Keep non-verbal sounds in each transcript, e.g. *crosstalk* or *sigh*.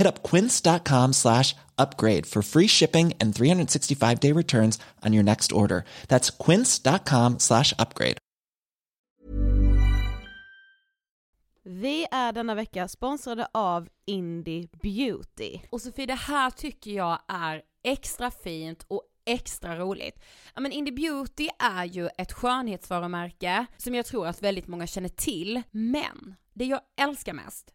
Hit up quince.com slash upgrade for free shipping and 365 day returns on your next order. That's quince.com slash upgrade. Vi är denna vecka sponsrade av Indie Beauty. Och Sofie, det här tycker jag är extra fint och extra roligt. Ja men Indie Beauty är ju ett skönhetsvarumärke som jag tror att väldigt många känner till, men det jag älskar mest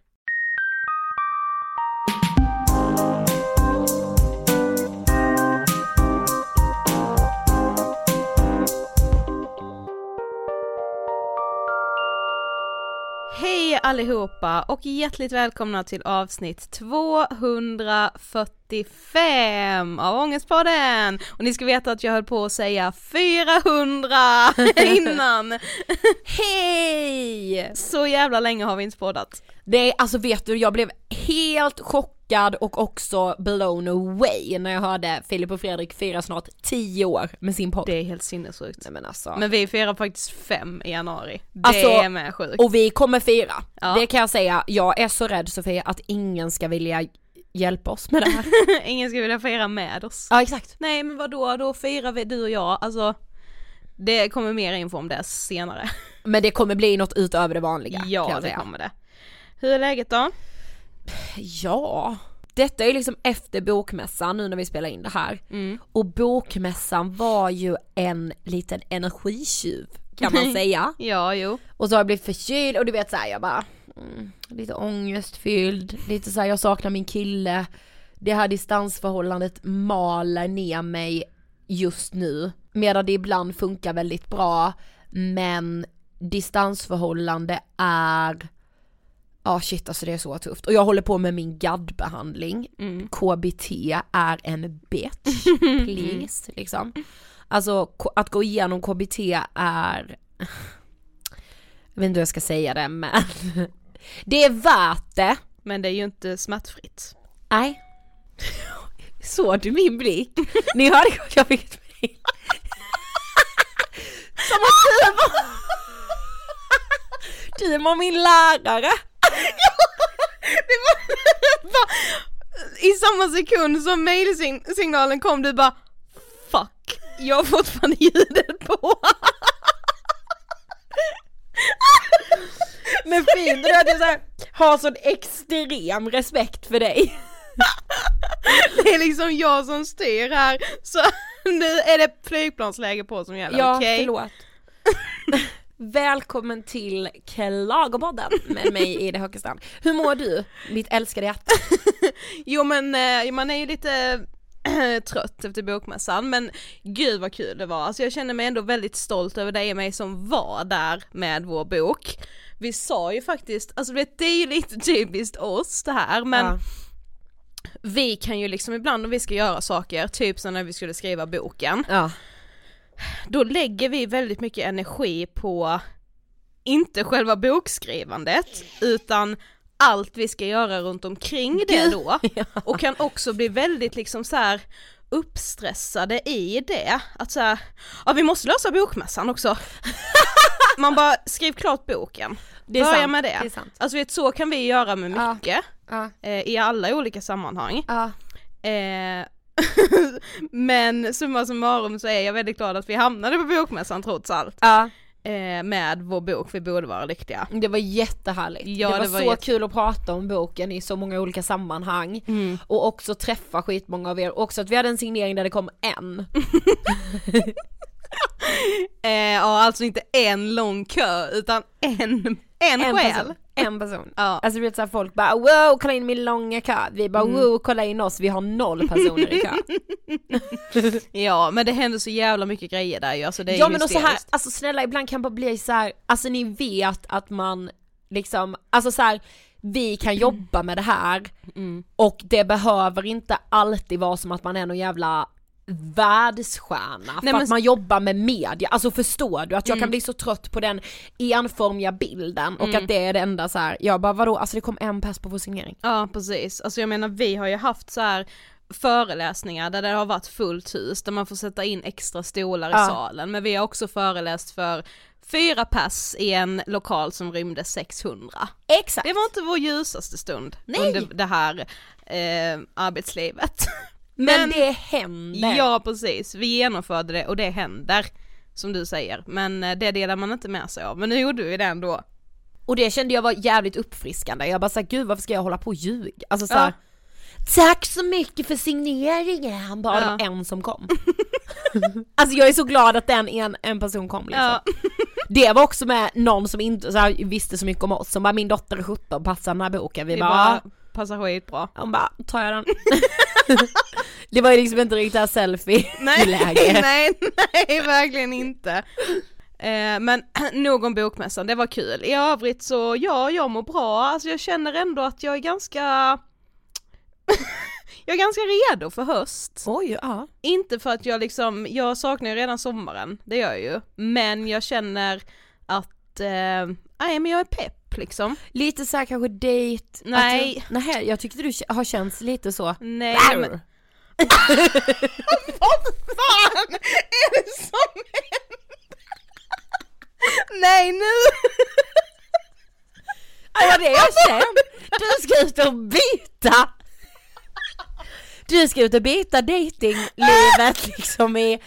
Hej allihopa och hjärtligt välkomna till avsnitt 245 av Ångestpodden! Och ni ska veta att jag höll på att säga 400 *laughs* innan! Hej! Så jävla länge har vi inte poddat. Det är, alltså vet du, jag blev helt chockad och också blown away när jag hörde Filip och Fredrik fira snart 10 år med sin podd. Det är helt sinnessjukt. Nej men alltså. Men vi firar faktiskt fem i januari. Det Alltså, är med sjukt. Och vi kommer fira. Ja. Det kan jag säga, jag är så rädd Sofia att ingen ska vilja hjälpa oss med det här. *laughs* Ingen ska vilja fira med oss. ja exakt. Nej men vadå, då firar vi du och jag, alltså det kommer mer info om det senare. Men det kommer bli något utöver det vanliga Ja det kommer det. Hur är läget då? Ja, detta är ju liksom efter bokmässan nu när vi spelar in det här. Mm. Och bokmässan var ju en liten energitjuv kan man *laughs* säga. Ja jo. Och så har jag blivit förkyld och du vet såhär jag bara mm, lite ångestfylld, lite såhär jag saknar min kille. Det här distansförhållandet maler ner mig just nu. Medan det ibland funkar väldigt bra men distansförhållande är Ja shit alltså det är så tufft. Och jag håller på med min GAD-behandling. KBT är en bitch, *laughs* please liksom. Alltså att gå igenom KBT är jag vet inte hur jag ska säga det men *laughs* det är värt det. Men det är ju inte smärtfritt. Nej. Såg du min blick? Ni hörde att jag fick ett mejl. Som att du var, du var min lärare. *laughs* Det var bara, I samma sekund som mailsignalen kom du bara Fuck, jag har fortfarande ljudet på. *laughs* Men fint du att jag så här, har sån extrem respekt för dig. *laughs* Det är liksom jag som styr här så nu är det flygplansläge på som gäller, Ja, okej? förlåt. Välkommen till Klagopodden med mig *laughs* Ida Höckestam. Hur mår du, mitt älskade hjärta? *laughs* Jo men eh, man är ju lite *clears throat* trött efter bokmässan men gud vad kul det var, alltså jag känner mig ändå väldigt stolt över dig och mig som var där med vår bok. Vi sa ju faktiskt, alltså vet, det är ju lite typiskt oss det här men Ja. vi kan ju liksom ibland om vi ska göra saker, typ som när vi skulle skriva boken, Ja. Då lägger vi väldigt mycket energi på inte själva bokskrivandet utan allt vi ska göra runt omkring det då *laughs* och kan också bli väldigt liksom så här uppstressade i det, att så här, ja vi måste lösa bokmässan också. *laughs* Man bara, skriv klart boken, börja sant, med det. det. Alltså vet, så kan vi göra med Ja. mycket, Ja. eh, i alla olika sammanhang. Ja. Eh, *laughs* men summa summarum så är jag väldigt glad att vi hamnade på bokmässan trots allt. ja. Eh, med vår bok Vi borde vara lyckliga. Det var jättehärligt. Ja, det var, det var så jätte- kul att prata om boken i så många olika sammanhang. Mm. Och också träffa skitmånga av er. Också att vi hade en signering där det kom en. *laughs* Eh, ja alltså inte en lång kö utan en, en, En själ. person. En person. Ja. Alltså du vet såhär folk bara wow kolla in min långa kö. Vi bara Mm. wow kolla in oss, vi har noll personer i kö. *laughs* Ja men det händer så jävla mycket grejer där ju, alltså det är ja ju men och så här, hysteriskt. alltså snälla ibland kan bara bli så här, alltså ni vet att man liksom, alltså så här, vi kan jobba med det här Mm. och det behöver inte alltid vara som att man är någon jävla världsstjärna för men- att man jobbar med media, alltså förstår du att jag Mm. kan bli så trött på den enformiga bilden och att det är det enda så här. jag bara vadå, alltså det kom en pers på vår signering. Ja precis, alltså jag menar vi har ju haft så här föreläsningar där det har varit fullt hus, där man får sätta in extra stolar i Ja. salen, men vi har också föreläst för fyra pass i en lokal som rymde 600. Exakt. Det var inte vår ljusaste stund Nej. under det här eh, arbetslivet. *laughs* Men, det händer. Ja precis, vi genomförde det och det händer, som du säger, men eh, det delar man inte med sig av, men nu gjorde vi det ändå. Och det kände jag var jävligt uppfriskande, jag bara såhär gud varför ska jag hålla på och ljuga? Alltså så Ja. Tack så mycket för signeringen, bara Ja. det var en som kom. *laughs* alltså jag är så glad att den en, en person kom liksom. Ja. *laughs* Det var också med någon som inte så här, visste så mycket om oss, som bara min dotter är 17, passar den här boken? Vi, Vi bara, bara, passar skitbra. hon bara, tar jag den? *laughs* det var ju liksom inte riktigt selfie-läge. *laughs* nej, nej, verkligen inte. Eh, men *clears throat* nog om bokmässan, det var kul. I övrigt så, ja, jag mår bra. Alltså jag känner ändå att jag är ganska *laughs* jag är ganska redo för höst. Oj, ja. Inte för att jag liksom, jag saknar ju redan sommaren, det gör jag ju. Men jag känner att, eh, nej men jag är pepp liksom. Lite såhär kanske dejt, Nej. Att du, nej jag tyckte du har känts lite så. Nej Arr. men, *laughs* vad fan är det som händer? Nej nu! Det var det jag kände. Du ska ut och byta. Du ska ut och byta datinglivet *laughs* liksom i...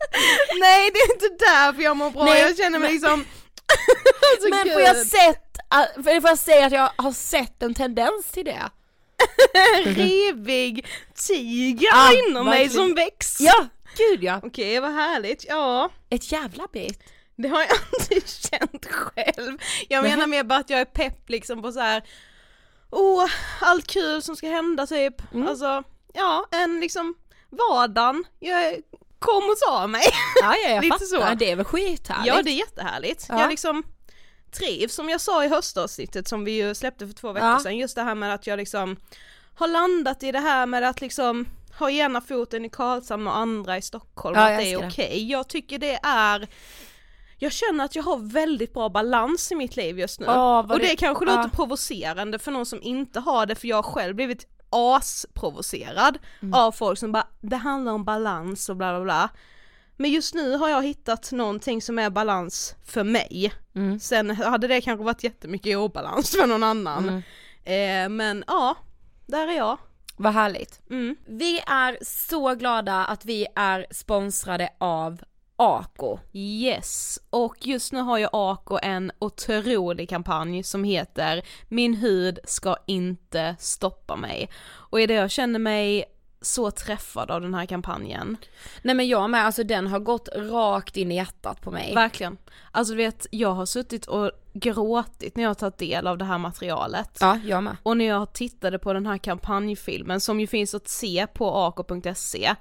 *laughs* Nej det är inte därför jag mår bra, Nej, jag känner mig men- liksom *laughs* alltså, Men gud. får jag sett, äh, får jag säga att jag har sett en tendens till det? *laughs* rivig tiger Ja, inom mig som växer. Ja, gud ja. Okej vad härligt, ja. Ett jävla bit. Det har jag inte känt själv. Jag menar mer bara att jag är pepp liksom på så här. oh, allt kul som ska hända typ. Mm. Alltså, ja, en liksom vardagen, jag kom och ta mig. Ja, ja jag *laughs* Lite fattar, så. det är väl skithärligt. ja det är jättehärligt. Ja. Jag liksom trivs, som jag sa i höstavsnittet som vi ju släppte för två veckor Ja. sedan, just det här med att jag liksom har landat i det här med att liksom ha ena foten i Karlshamn och andra i Stockholm, Ja, att det är okej. älskar Jag tycker det är jag känner att jag har väldigt bra balans i mitt liv just nu. Vad och det, det- kanske låter provocerande för någon som inte har det, för jag har själv blivit asprovocerad Mm. av folk som bara, det handlar om balans och bla bla bla. Men just nu har jag hittat någonting som är balans för mig. Mm. Sen hade det kanske varit jättemycket obalans för någon annan. Mm. Eh, men ja, där är jag. Vad härligt. Mm. Vi är så glada att vi är sponsrade av Ako. Yes, och just nu har ju Ako en otrolig kampanj som heter Min hud ska inte stoppa mig. Och i det jag känner mig så träffad av den här kampanjen. Nej men jag med, alltså den har gått rakt in i hjärtat på mig. Verkligen. Alltså du vet, jag har suttit och gråtit när jag har tagit del av det här materialet. Ja, jag med. Och när jag tittade på den här kampanjfilmen som ju finns att se på ako.se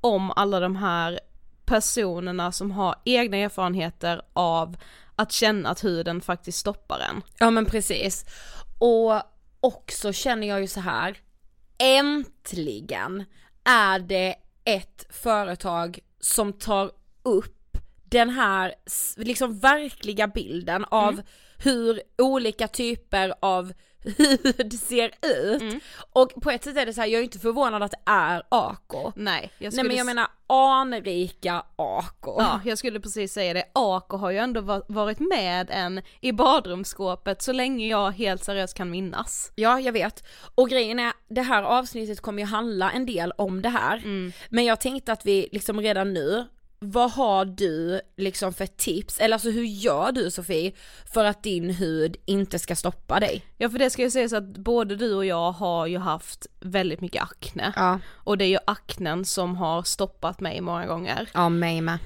om alla de här personerna som har egna erfarenheter av att känna att huden faktiskt stoppar en. Ja men precis. Och också känner jag ju så här. äntligen är det ett företag som tar upp den här liksom verkliga bilden av hur olika typer av *laughs* hud ser ut. Och på ett sätt är det så här, jag är inte förvånad att det är Ako. Nej, jag Nej skulle men jag menar anrika Ako. Ja, jag skulle precis säga det. Ako har ju ändå va- varit med en i badrumsskåpet så länge jag helt seriöst kan minnas. Ja, jag vet. Och grejen är, det här avsnittet kommer ju handla en del om det här. Men jag tänkte att vi liksom redan nu, vad har du liksom för tips, eller alltså hur gör du Sofie för att din hud inte ska stoppa dig? Ja för det ska ju sägas att både du och jag har ju haft väldigt mycket akne. Ja, Och det är ju aknen som har stoppat mig många gånger. ja mig med.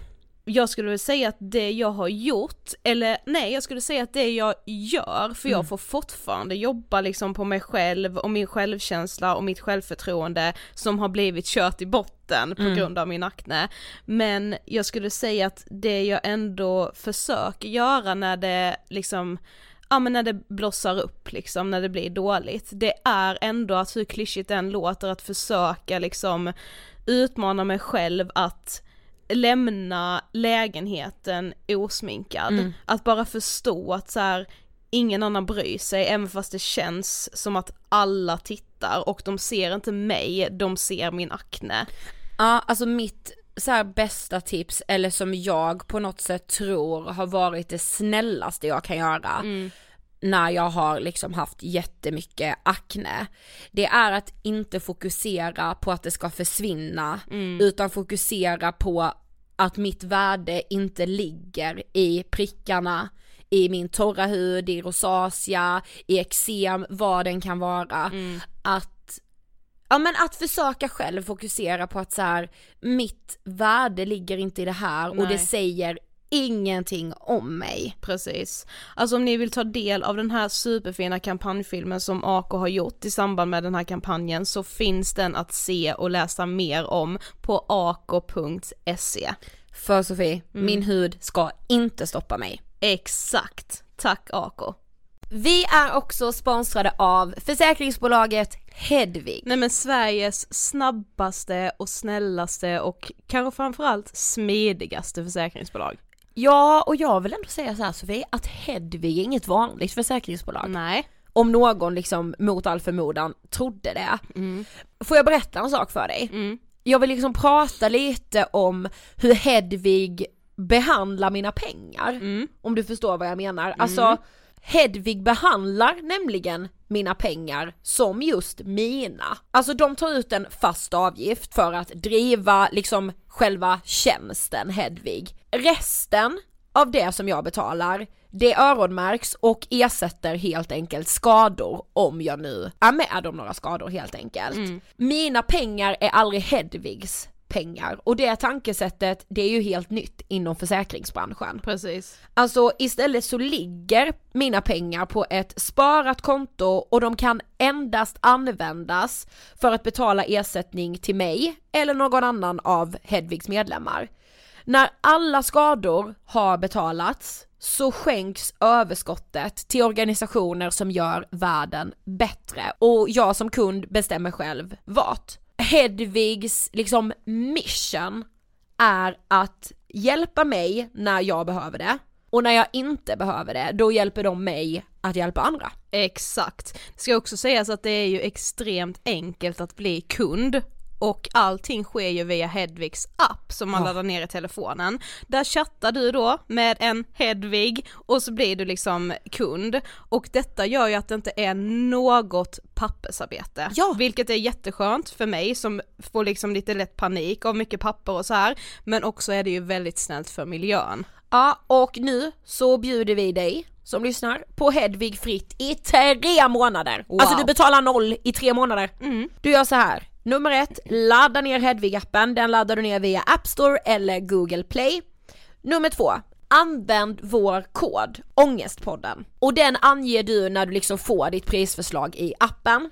Jag skulle väl säga att det jag har gjort, eller nej jag skulle säga att det jag gör, för jag får fortfarande jobba liksom på mig själv och min självkänsla och mitt självförtroende som har blivit kört i botten på grund av min akne. Men jag skulle säga att det jag ändå försöker göra när det liksom ja men när det blossar upp liksom, när det blir dåligt, det är ändå att hur klyschigt det än låter att försöka liksom utmana mig själv att lämna lägenheten osminkad. Att bara förstå att så här, ingen annan bryr sig, även fast det känns som att alla tittar och de ser inte mig, de ser min akne. Ja, alltså mitt så bästa tips, eller som jag på något sätt tror har varit det snällaste jag kan göra. När jag har liksom haft jättemycket akne. Det är att inte fokusera på att det ska försvinna, utan fokusera på att mitt värde inte ligger i prickarna, i min torra hud, i rosacea, i eksem, vad den kan vara. Att Ja men att försöka själv fokusera på att så här, mitt värde ligger inte i det här och det Nej. säger ingenting om mig. Precis. Alltså om ni vill ta del av den här superfina kampanjfilmen som AK har gjort i samband med den här kampanjen så finns den att se och läsa mer om på ako.se. För Sofie, min hud ska inte stoppa mig. Exakt. Tack AK. Vi är också sponsrade av försäkringsbolaget Hedvig. Nej men Sveriges snabbaste och snällaste och kanske framförallt smidigaste försäkringsbolag. Ja, och jag vill ändå säga så här Sofie, att Hedvig är inget vanligt försäkringsbolag. Nej. Om någon liksom mot all förmodan trodde det. Får jag berätta en sak för dig? Jag vill liksom prata lite om hur Hedvig behandlar mina pengar. Om du förstår vad jag menar. Alltså Hedvig behandlar nämligen mina pengar som just mina. Alltså de tar ut en fast avgift för att driva liksom själva tjänsten Hedvig. Resten av det som jag betalar, det öronmärks och ersätter helt enkelt skador om jag nu är med om några skador helt enkelt. Mina pengar är aldrig Hedvigs pengar och det tankesättet det är ju helt nytt inom försäkringsbranschen. Precis. Alltså istället så ligger mina pengar på ett sparat konto och de kan endast användas för att betala ersättning till mig eller någon annan av Hedvigs medlemmar. När alla skador har betalats så skänks överskottet till organisationer som gör världen bättre och jag som kund bestämmer själv vart. Hedvigs liksom mission är att hjälpa mig när jag behöver det och när jag inte behöver det, då hjälper de mig att hjälpa andra. Exakt. Det ska också sägas att det är ju extremt enkelt att bli kund och allting sker ju via Hedvigs app som man Ja. laddar ner i telefonen. Där chattar du då med en Hedvig och så blir du liksom kund och detta gör ju att det inte är något pappersarbete. Ja. Vilket är jätteskönt för mig som får liksom lite lätt panik av mycket papper och så här men också är det ju väldigt snällt för miljön. Ja, och nu så bjuder vi dig som lyssnar på Hedvig fritt i tre månader. Wow. Alltså du betalar noll i tre månader. Du gör så här. Nummer ett, ladda ner Hedvig-appen, den laddar du ner via App Store eller Google Play. Nummer två, använd vår kod, Ångestpodden. Och den anger du när du liksom får ditt prisförslag i appen.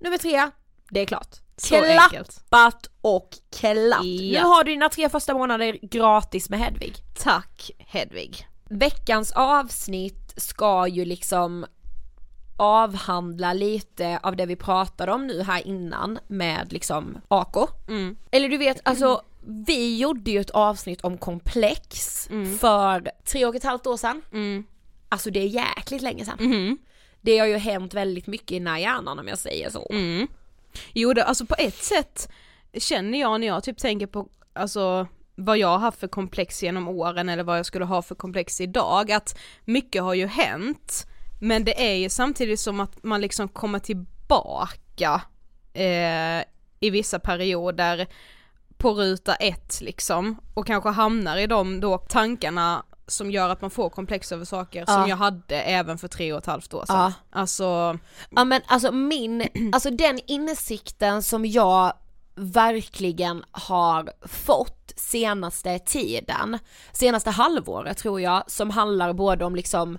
Nummer tre, det är klart. Så enkelt. Klappat och klart. Ja. Nu har du dina tre första månader gratis med Hedvig. Tack Hedvig. Veckans avsnitt ska ju liksom avhandla lite av det vi pratade om nu här innan med liksom AK. Eller du vet, alltså vi gjorde ju ett avsnitt om komplex för tre och ett halvt år sedan. Alltså det är jäkligt länge sedan. Det har ju hänt väldigt mycket i den här hjärnan om jag säger så. Jo det, alltså på ett sätt känner jag när jag typ tänker på, alltså vad jag har haft för komplex genom åren eller vad jag skulle ha för komplex idag, att mycket har ju hänt, men det är ju samtidigt som att man liksom kommer tillbaka eh, i vissa perioder på ruta ett liksom och kanske hamnar i de då tankarna som gör att man får komplex över saker Ja. som jag hade även för tre och ett halvt år sedan. Ja. Alltså, Ja men alltså min, *clears throat* alltså den insikten som jag verkligen har fått senaste tiden, senaste halvåret tror jag, som handlar både om liksom,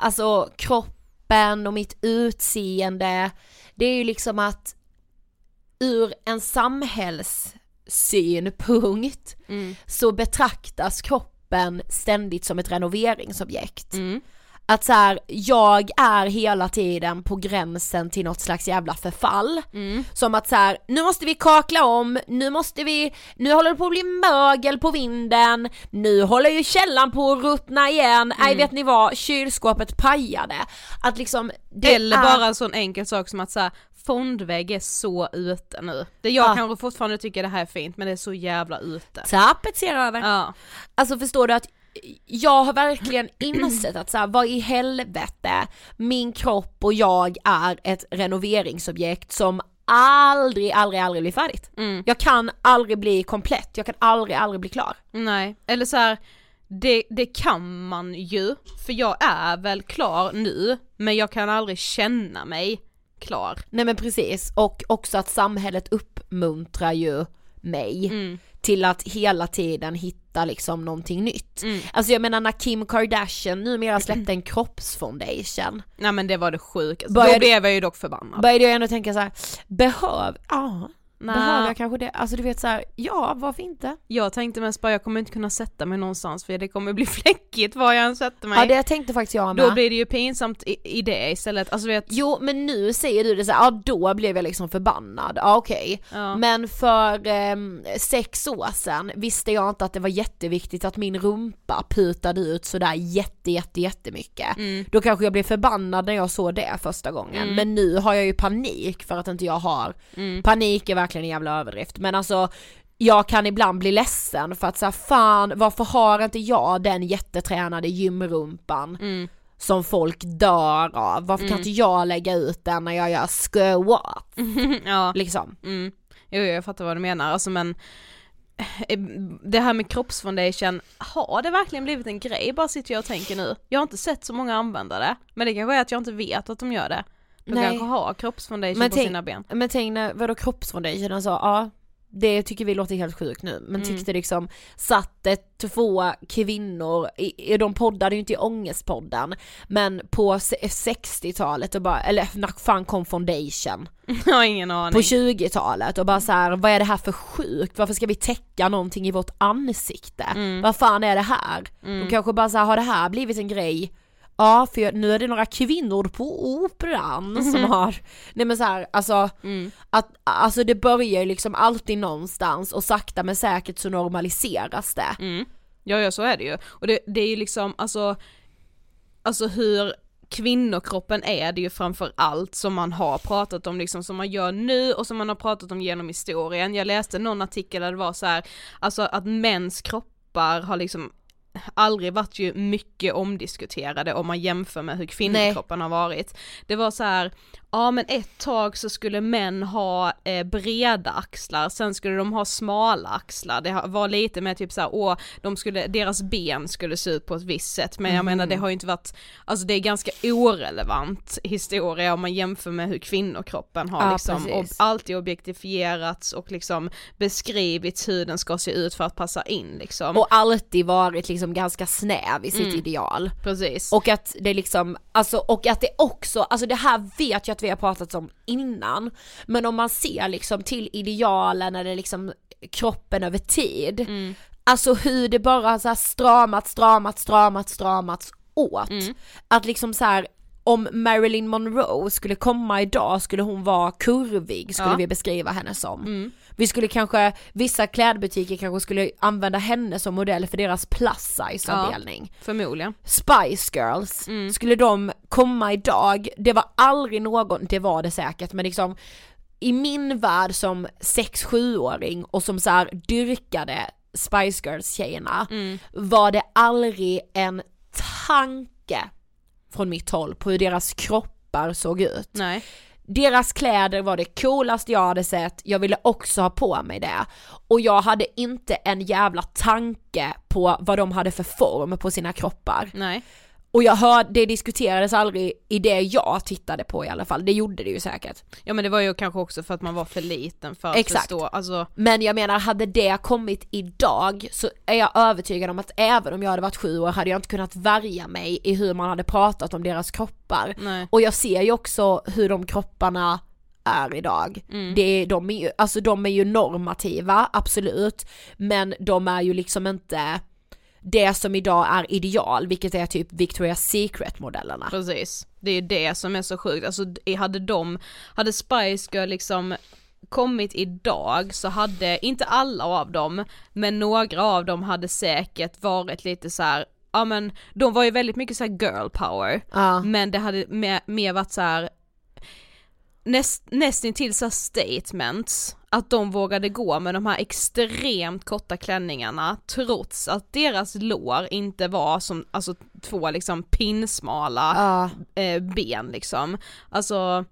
alltså kroppen och mitt utseende, det är ju liksom att ur en samhällssynpunkt så betraktas kroppen ständigt som ett renoveringsobjekt. Att så här, jag är hela tiden på gränsen till något slags jävla förfall. Mm. Som att så här, nu måste vi kakla om, nu måste vi, nu håller det på att bli mögel på vinden, nu håller ju källan på att ruttna igen, nej vet ni vad, kylskåpet pajade. Att liksom, det Eller är, bara en sån enkel sak som att säga fondvägg är så ute nu. Det jag Ja. kanske fortfarande tycker det här är fint men det är så jävla ute. tapetsera över. Ja. Alltså förstår du att jag har verkligen *clears throat* insett att så här, vad i helvete, min kropp och jag är ett renoveringsobjekt som aldrig, aldrig, aldrig blir färdigt. Mm. Jag kan aldrig bli komplett, jag kan aldrig, aldrig bli klar. Nej, eller så här, det, det kan man ju, för jag är väl klar nu, men jag kan aldrig känna mig klar. Nej men precis, och också att samhället uppmuntrar ju mig Mm. till att hela tiden hitta liksom någonting nytt. Mm. Alltså jag menar när Kim Kardashian numera släppte en kroppsfoundation Nej men det var det sjukaste, Började- då blev jag ju dock förbannad. började jag ändå tänka så här: behöv, ja, Nej. behöver jag kanske det? Alltså du vet så här, ja varför inte? Jag tänkte mest bara jag kommer inte kunna sätta mig någonstans för det kommer bli *laughs* fläckigt var jag än sätter mig. Ja det tänkte faktiskt jag med. Då blir det ju pinsamt i, i det istället, alltså vet Jo men nu säger du det så här, ja då blev jag liksom förbannad, ja okej. Ja. Men för ehm, sex år sedan visste jag inte att det var jätteviktigt att min rumpa putade ut sådär jätte jätte jättemycket. Mm. Då kanske jag blev förbannad när jag såg det första gången. Men nu har jag ju panik för att inte jag har, Mm. panik är verkligen en jävla överdrift. Men alltså jag kan ibland bli ledsen för att säga fan varför har inte jag den jättetränade gymrumpan Mm. som folk dör av? Varför kan inte jag lägga ut den när jag gör squat? *laughs* ja. Liksom. Mm. Jo, jo, jag fattar vad du menar, alltså men eh, det här med kroppsfoundation, har det verkligen blivit en grej? Bara sitter jag och tänker nu. Jag har inte sett så många använda det, men det kanske är att jag inte vet att de gör det. De Nej. kanske har kroppsfoundation Men på tänk- sina ben. Men tänk när, vadå kroppsfoundation, alltså ja det tycker vi låter helt sjukt nu, men tyckte liksom satt det två kvinnor, i, de poddade ju inte i Ångestpodden, men på se- 60-talet och bara, eller när fan kom foundation? *laughs* jag har ingen aning. På 20-talet och bara så här, vad är det här för sjukt? Varför ska vi täcka någonting i vårt ansikte? Vad fan är det här? De kanske bara så här, har det här blivit en grej? Ja, för nu är det några kvinnor på operan som har, nej men så här, alltså, att, alltså det börjar ju liksom alltid någonstans och sakta men säkert så normaliseras det. Mm. Ja, ja så är det ju. Och det, det är ju liksom, alltså, alltså hur kvinnokroppen är det ju framför allt som man har pratat om liksom, som man gör nu och som man har pratat om genom historien. Jag läste någon artikel där det var så här, alltså att mäns kroppar har liksom aldrig varit ju mycket omdiskuterade om man jämför med hur kvinnokroppen har varit. Det var så här, ja men ett tag så skulle män ha eh, breda axlar, sen skulle de ha smala axlar. Det var lite med typ så här, åh, de skulle, deras ben skulle se ut på ett visst sätt, men jag menar det har ju inte varit, alltså det är ganska orelevant historia om man jämför med hur kvinnokroppen har Ja, liksom ob- alltid objektifierats och liksom beskrivits hur den ska se ut för att passa in liksom. Och alltid varit liksom ganska snäv i sitt ideal. Precis. Och att det liksom, alltså och att det också, alltså det här vet jag att vi har pratat om innan, men om man ser liksom till idealen eller liksom kroppen över tid, alltså hur det bara har så här stramats, stramats, stramats, stramats åt. Att liksom så här om Marilyn Monroe skulle komma idag skulle hon vara kurvig skulle Ja. vi beskriva henne som. Vi skulle kanske, vissa klädbutiker kanske skulle använda henne som modell för deras plus size avdelning. Förmodligen. Spice Girls, skulle de komma idag, det var aldrig någon, det var det säkert men liksom i min värld som 6-7-åring och som så här dyrkade Spice Girls tjejerna var det aldrig en tanke från mitt håll på hur deras kroppar såg ut. Nej. Deras kläder var det coolaste jag hade sett, jag ville också ha på mig det. Och jag hade inte en jävla tanke på vad de hade för form på sina kroppar. Nej. Och jag hörde, det diskuterades aldrig i det jag tittade på i alla fall, det gjorde det ju säkert. Ja men det var ju kanske också för att man var för liten för att Exakt. förstå, alltså Men jag menar, hade det kommit idag så är jag övertygad om att även om jag hade varit sju år hade jag inte kunnat värja mig i hur man hade pratat om deras kroppar. nej. Och jag ser ju också hur de kropparna är idag. Det är, de, är ju, alltså de är ju normativa, absolut, men de är ju liksom inte det som idag är ideal, vilket är typ Victoria's Secret modellerna. Precis, det är det som är så sjukt, alltså hade de, hade Spice Girl liksom kommit idag så hade, inte alla av dem, men några av dem hade säkert varit lite så här, ja men de var ju väldigt mycket så girl power, Ja. men det hade mer, mer varit så här näst, nästintill så här statements, att de vågade gå med de här extremt korta klänningarna trots att deras lår inte var som, alltså två liksom pinsmala Ja. eh, ben liksom. Alltså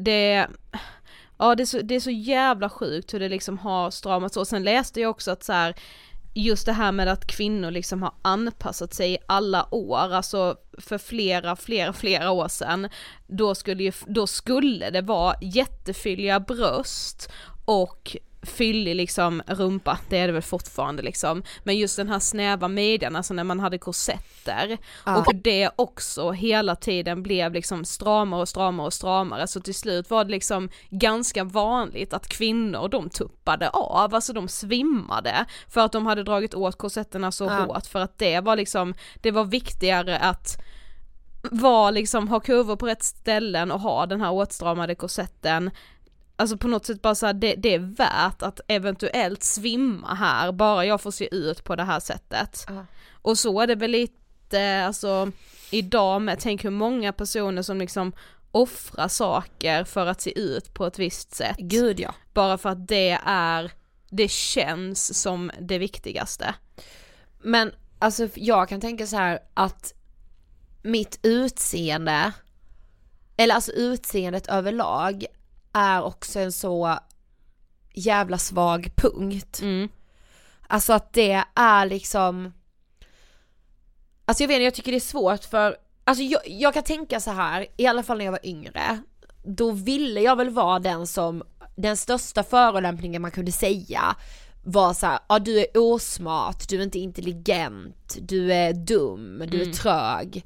det, ja det är, så, det är så jävla sjukt hur det liksom har stramats åt. Sen läste jag också att så här, just det här med att kvinnor liksom har anpassat sig i alla år, alltså för flera, flera, flera år sedan, då skulle ju, då skulle det vara jättefylliga bröst och fyllig liksom rumpa, det är det väl fortfarande liksom, men just den här snäva midjan, alltså när man hade korsetter, Ja. och det också hela tiden blev liksom stramare och stramare och stramare, så till slut var det liksom ganska vanligt att kvinnor de tuppade av, alltså de svimmade, för att de hade dragit åt korsetterna så Ja. hårt, för att det var liksom, det var viktigare att vara liksom, ha kurvor på rätt ställen och ha den här åtstramade korsetten Alltså på något sätt bara så här, det, det är värt att eventuellt svimma här, bara jag får se ut på det här sättet. Ja. Och så är det väl lite, alltså idag med, tänk hur många personer som liksom offrar saker för att se ut på ett visst sätt. Gud ja. Bara för att det är, det känns som det viktigaste. Men alltså jag kan tänka så här att mitt utseende, eller alltså utseendet överlag, är också en så jävla svag punkt. Mm. Alltså att det är liksom Alltså jag vet inte, jag tycker det är svårt för Alltså jag, jag kan tänka så här, i alla fall när jag var yngre Då ville jag väl vara den som Den största förolämpningen man kunde säga Var så här, ja du är osmart, du är inte intelligent, du är dum, du är trög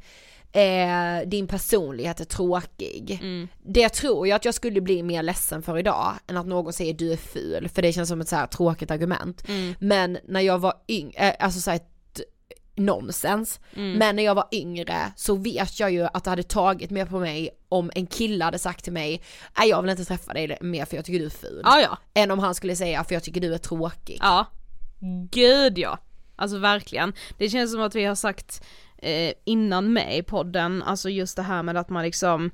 eh, Din personlighet är tråkig Det tror jag att jag skulle bli mer ledsen för idag än att någon säger du är ful, för det känns som ett så här tråkigt argument Men när jag var yngre, eh, alltså så här, ett nonsens. Men när jag var yngre så vet jag ju att det hade tagit mer på mig om en kille hade sagt till mig Nej jag vill inte träffa dig mer för jag tycker du är ful. Ja ja, Än om han skulle säga för jag tycker du är tråkig. ja. Gud ja. Alltså verkligen. Det känns som att vi har sagt eh, innan med i podden, alltså just det här med att man liksom,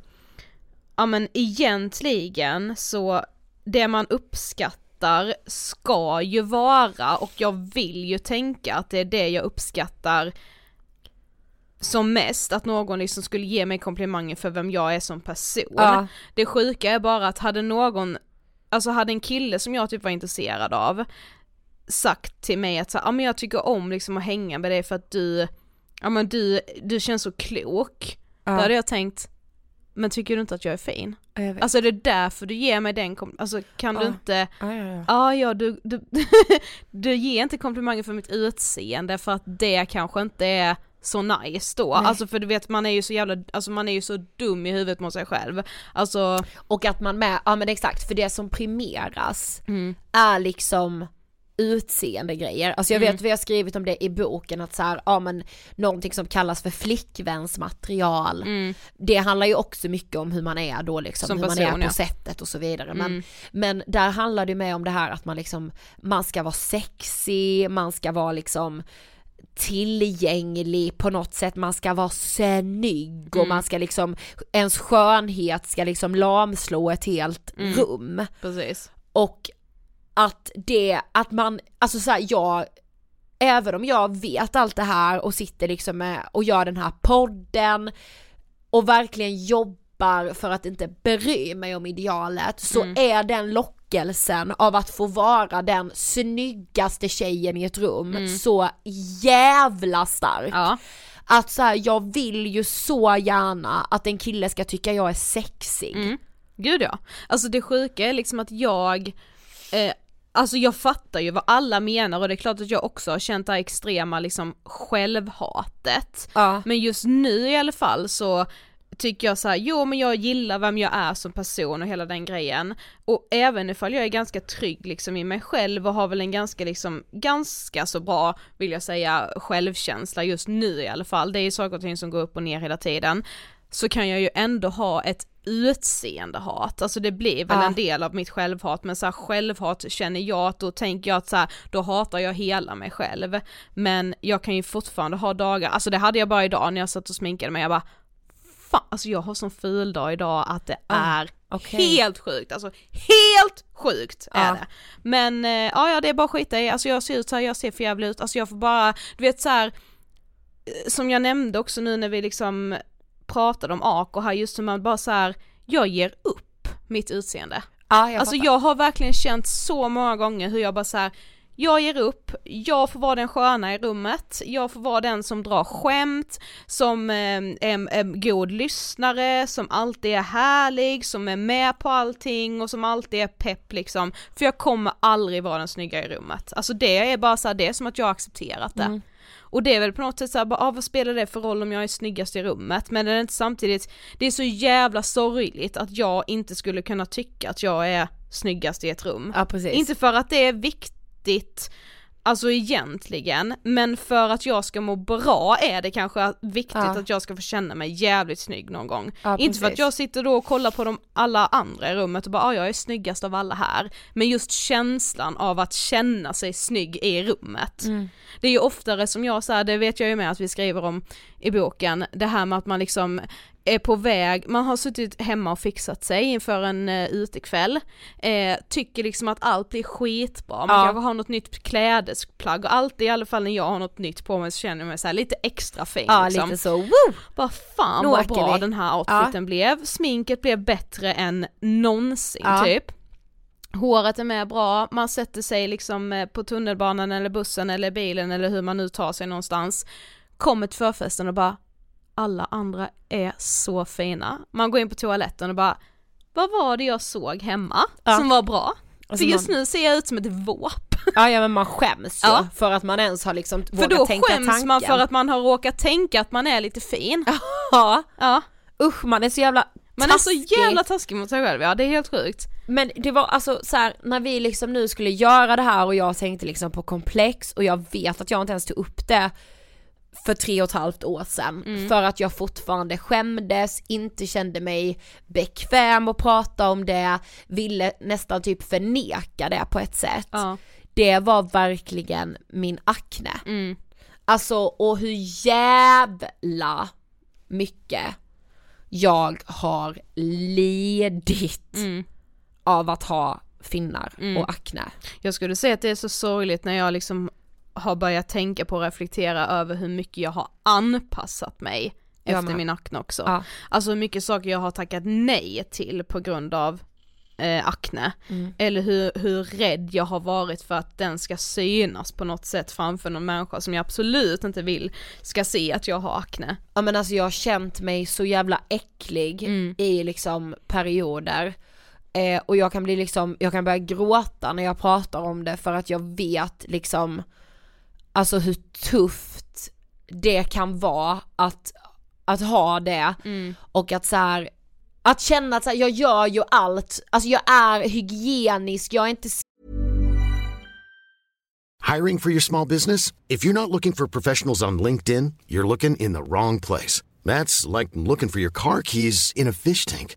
ja men egentligen så, det man uppskattar ska ju vara, och jag vill ju tänka att det är det jag uppskattar som mest, att någon liksom skulle ge mig komplimanger för vem jag är som person. Ja. Det sjuka är bara att hade någon, alltså hade en kille som jag typ var intresserad av sagt till mig att så, ja men jag tycker om liksom att hänga med dig för att du, ja men du, du känns så klok. Då hade jag tänkt, men tycker du inte att jag är fin? Ja, jag. Alltså är det därför du ger mig den kom- alltså kan du Ja. inte, ja, ja, ja. ja ja du, du, *laughs* du ger inte komplimanger för mitt utseende för att det kanske inte är så nice då, Nej. alltså för du vet man är ju så jävla, alltså man är ju så dum i huvudet mot sig själv, alltså Och att man med, ja men exakt, för det som primeras Mm. är liksom utseende grejer. Alltså jag vet vi har skrivit om det i boken att så här, ja men någonting som kallas för flickvänsmaterial. Det handlar ju också mycket om hur man är då liksom, Som hur man person, är på ja. sättet och så vidare. Men, Mm. men där handlar det mer om det här att man liksom, man ska vara sexig, man ska vara liksom tillgänglig på något sätt, man ska vara snygg och man ska liksom, ens skönhet ska liksom lamslå ett helt rum. precis. Och att det, att man, alltså såhär jag, även om jag vet allt det här och sitter liksom med och gör den här podden och verkligen jobbar för att inte bry mig om idealet så är den lockelsen av att få vara den snyggaste tjejen i ett rum så jävla stark. Ja. Att så här, jag vill ju så gärna att en kille ska tycka jag är sexig. Mm. Gud ja. Alltså det sjuka är liksom att jag, eh, alltså jag fattar ju vad alla menar och det är klart att jag också har känt det här extrema liksom självhatet. Ja. Men just nu i alla fall så tycker jag så här, jo men jag gillar vem jag är som person och hela den grejen. Och även ifall jag är ganska trygg liksom i mig själv och har väl en ganska liksom, ganska så bra, vill jag säga, självkänsla just nu i alla fall. Det är ju saker och ting som går upp och ner hela tiden. Så kan jag ju ändå ha ett utseendehat, alltså det blir väl Ja. en del av mitt självhat men så här, självhat känner jag att då tänker jag att så här, då hatar jag hela mig själv. Men jag kan ju fortfarande ha dagar, alltså det hade jag bara idag när jag satt och sminkade mig, jag bara fan, alltså jag har sån ful dag idag att det Ah, är okej. helt sjukt, alltså helt sjukt är Ja. det. Men eh, ja, ja det är bara skita i, alltså jag ser ut så här, jag ser för jävligt ut, alltså jag får bara, du vet så här, eh, som jag nämnde också nu när vi liksom pratade om Ako här, just hur man bara så här, jag ger upp mitt utseende. Ja, jag alltså fattar. jag har verkligen känt så många gånger hur jag bara så här, jag ger upp, jag får vara den sköna i rummet, jag får vara den som drar skämt, som eh, är en god lyssnare, som alltid är härlig, som är med på allting och som alltid är pepp liksom. För jag kommer aldrig vara den snygga i rummet. Alltså det är bara så här, det är som att jag har accepterat det. Mm. Och det är väl på något sätt såhär, bara, ah, vad spelar det för roll om jag är snyggast i rummet? Men det är inte samtidigt, det är så jävla sorgligt att jag inte skulle kunna tycka att jag är snyggast i ett rum. Ja precis. Inte för att det är viktigt, alltså egentligen, men för att jag ska må bra är det kanske viktigt Ja. att jag ska få känna mig jävligt snygg någon gång. Ja, Inte för att jag sitter då och kollar på de, alla andra i rummet och bara ah, jag är snyggast av alla här. Men just känslan av att känna sig snygg i rummet. Mm. Det är ju oftare som jag här, det vet jag ju med att vi skriver om i boken, det här med att man liksom är på väg, man har suttit hemma och fixat sig inför en uh, utekväll, eh, tycker liksom att allt blir skitbra, man Ja. kanske har något nytt klädesplagg och alltid i alla fall när jag har något nytt på mig så känner jag mig så här lite extra fin Ja liksom. lite så, woo! Bara fan Nu vad bra vi. den här outfiten blev, sminket blev bättre än någonsin Ja. typ. Håret är med bra, man sätter sig liksom eh, på tunnelbanan eller bussen eller bilen eller hur man nu tar sig någonstans. Kommer till förfesten och bara alla andra är så fina. Man går in på toaletten och bara vad var det jag såg hemma Ja. som var bra? Alltså För just man- nu ser jag ut som ett våp. Ja, ja men man skäms ju Ja. för att man ens har liksom För vågat då tänka skäms tanken. man för att man har råkat tänka att man är lite fin. *laughs* Ja, Ja. usch man är så jävla Man är så taskig. jävla taskig mot sig själv, ja det är helt sjukt. Men det var alltså så här, när vi liksom nu skulle göra det här och jag tänkte liksom på komplex och jag vet att jag inte ens tog upp det för tre och ett halvt år sedan Mm. för att jag fortfarande skämdes, inte kände mig bekväm att prata om det, ville nästan typ förneka det på ett sätt. Ja. Det var verkligen min akne. Mm. Alltså och hur jävla mycket jag har lidit Mm. av att ha finnar Mm. och akne. Jag skulle säga att det är så sorgligt när jag liksom har börjat tänka på och reflektera över hur mycket jag har anpassat mig Jag efter med. min akne också. Ja. Alltså hur mycket saker jag har tackat nej till på grund av eh, akne. Mm. Eller hur, hur rädd jag har varit för att den ska synas på något sätt framför någon människa som jag absolut inte vill ska se att jag har akne. Ja men alltså jag har känt mig så jävla äcklig Mm. i liksom perioder. Eh, och jag kan bli liksom, jag kan börja gråta när jag pratar om det för att jag vet liksom Alltså hur tufft det kan vara att, att ha det Mm. och att så här, att känna att så här, jag gör ju allt, alltså jag är hygienisk, jag är inte Hiring for your small business? If you're not looking for professionals on LinkedIn, you're looking in the wrong place. That's like looking for your car keys in a fish tank.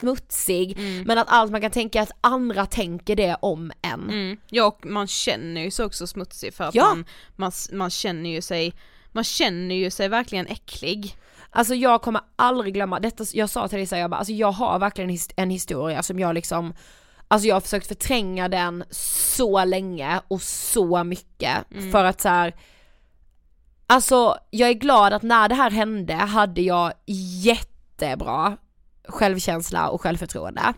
smutsig, men att allt man kan tänka att andra tänker det om en. Mm. Ja och man känner ju sig också smutsig för att Ja. man, man, man känner ju sig, man känner ju sig verkligen äcklig. Alltså jag kommer aldrig glömma, detta, jag sa till här, jag bara, alltså jag har verkligen en his- en historia som jag liksom Alltså jag har försökt förtränga den så länge och så mycket för att så här. Alltså jag är glad att när det här hände hade jag jättebra självkänsla och självförtroende.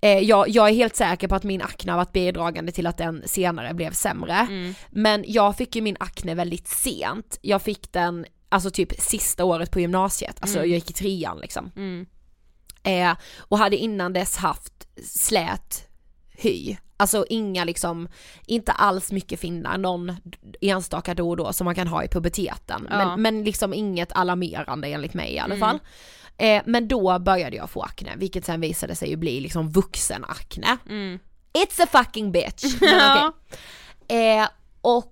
Eh, jag, jag är helt säker på att min akne har varit bidragande till att den senare blev sämre. Men jag fick ju min akne väldigt sent. Jag fick den alltså typ sista året på gymnasiet, alltså jag gick i trean liksom. Eh, och hade innan dess haft slät hy. Alltså inga liksom, inte alls mycket finnar, någon enstaka då och då som man kan ha i puberteten. Ja. Men, men liksom inget alarmerande enligt mig i alla fall. Eh, men då började jag få akne, vilket sen visade sig ju bli liksom vuxen akne. It's a fucking bitch! Men *laughs* okej. eh, och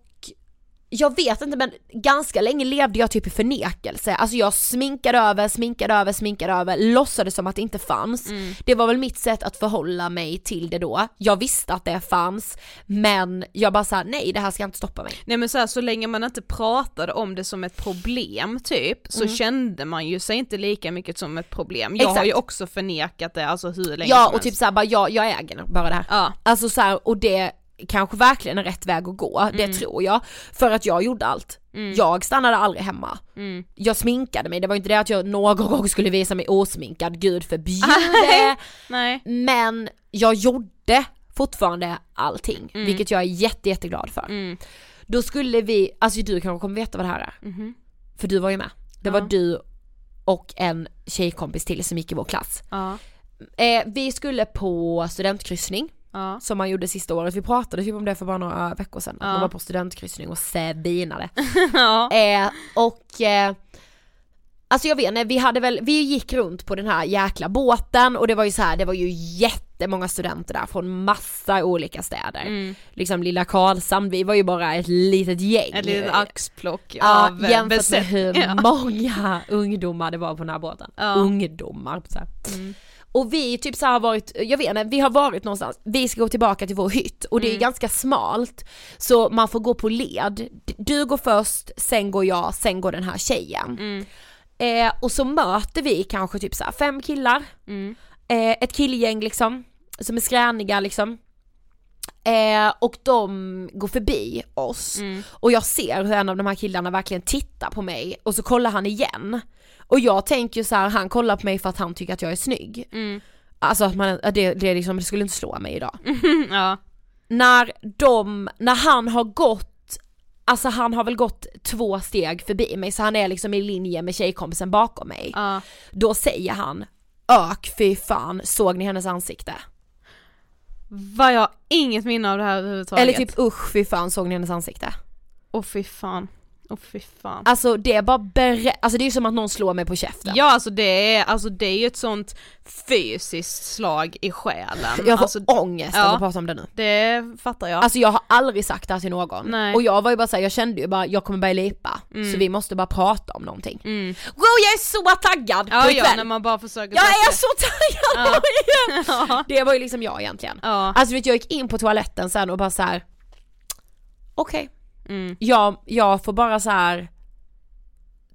jag vet inte men ganska länge levde jag typ i förnekelse, alltså jag sminkade över, sminkade över, sminkade över, låtsades som att det inte fanns. Det var väl mitt sätt att förhålla mig till det då. Jag visste att det fanns, men jag bara sa nej det här ska inte stoppa mig. Nej men så, här, så länge man inte pratade om det som ett problem typ, så kände man ju sig inte lika mycket som ett problem. Jag har Exakt. ju också förnekat det alltså hur länge Ja som och typ helst. såhär bara jag, jag äger bara det här. Ja. Alltså så här, och det kanske verkligen är rätt väg att gå, det tror jag. För att jag gjorde allt. Jag stannade aldrig hemma. Jag sminkade mig, det var inte det att jag någon gång skulle visa mig osminkad, gud förbjude. *laughs* Nej. Men jag gjorde fortfarande allting, vilket jag är jätte, jätteglad för. Då skulle vi, alltså du kanske kommer veta vad det här är. För du var ju med. Det var du och en tjejkompis till som gick i vår klass. Ja. Eh, vi skulle på studentkryssning Ja. som man gjorde sista året. Vi pratade typ om det för bara några veckor sedan. Att man var på studentkryssning och svinade. *laughs* Ja. eh, och eh, Alltså jag vet inte, vi hade väl, vi gick runt på den här jäkla båten och det var ju så här, det var ju jättemånga studenter där från massa olika städer. Liksom lilla Karlshamn, vi var ju bara ett litet gäng. Ett litet axplock Ja, av jämfört med hur *laughs* Ja. många ungdomar det var på den här båten. Ja. Ungdomar. Så här. Och vi typ så har varit, jag vet inte, vi har varit någonstans, vi ska gå tillbaka till vår hytt och det är ganska smalt så man får gå på led. Du går först, sen går jag, sen går den här tjejen. Eh, och så möter vi kanske typ så fem killar, eh, ett killgäng liksom, som är skräniga liksom. Eh, och de går förbi oss och jag ser hur en av de här killarna verkligen tittar på mig och så kollar han igen. Och jag tänker så här, han kollar på mig för att han tycker att jag är snygg. Alltså att man, att det, det, liksom, det skulle inte slå mig idag. *laughs* Ja. När de, när han har gått, alltså han har väl gått två steg förbi mig så han är liksom i linje med tjejkompisen bakom mig. Ja. Då säger han, ök fy fan, såg ni hennes ansikte? Vad jag har inget minne av det här överhuvudtaget. Eller typ usch fy fan, såg ni hennes ansikte? Åh fy fan. Åh fy fan. Alltså det är bara berä- alltså det är som att någon slår mig på käften. Ja alltså det är, alltså det är ju ett sånt fysiskt slag i själen. Jag får alltså, ångest ja. att prata om det nu. det fattar jag. Alltså jag har aldrig sagt det här till någon. Nej. Och jag var ju bara såhär, jag kände ju bara, jag kommer börja lipa. Så vi måste bara prata om någonting. Mm. Wow jag är så taggad ja, på ja, ikväll! när man bara försöker Jag är sig- så taggad ikväll! *laughs* Ja. Det var ju liksom jag egentligen. Ja. Alltså vet jag gick in på toaletten sen och bara så här. okej. Mm. Jag, jag får bara så här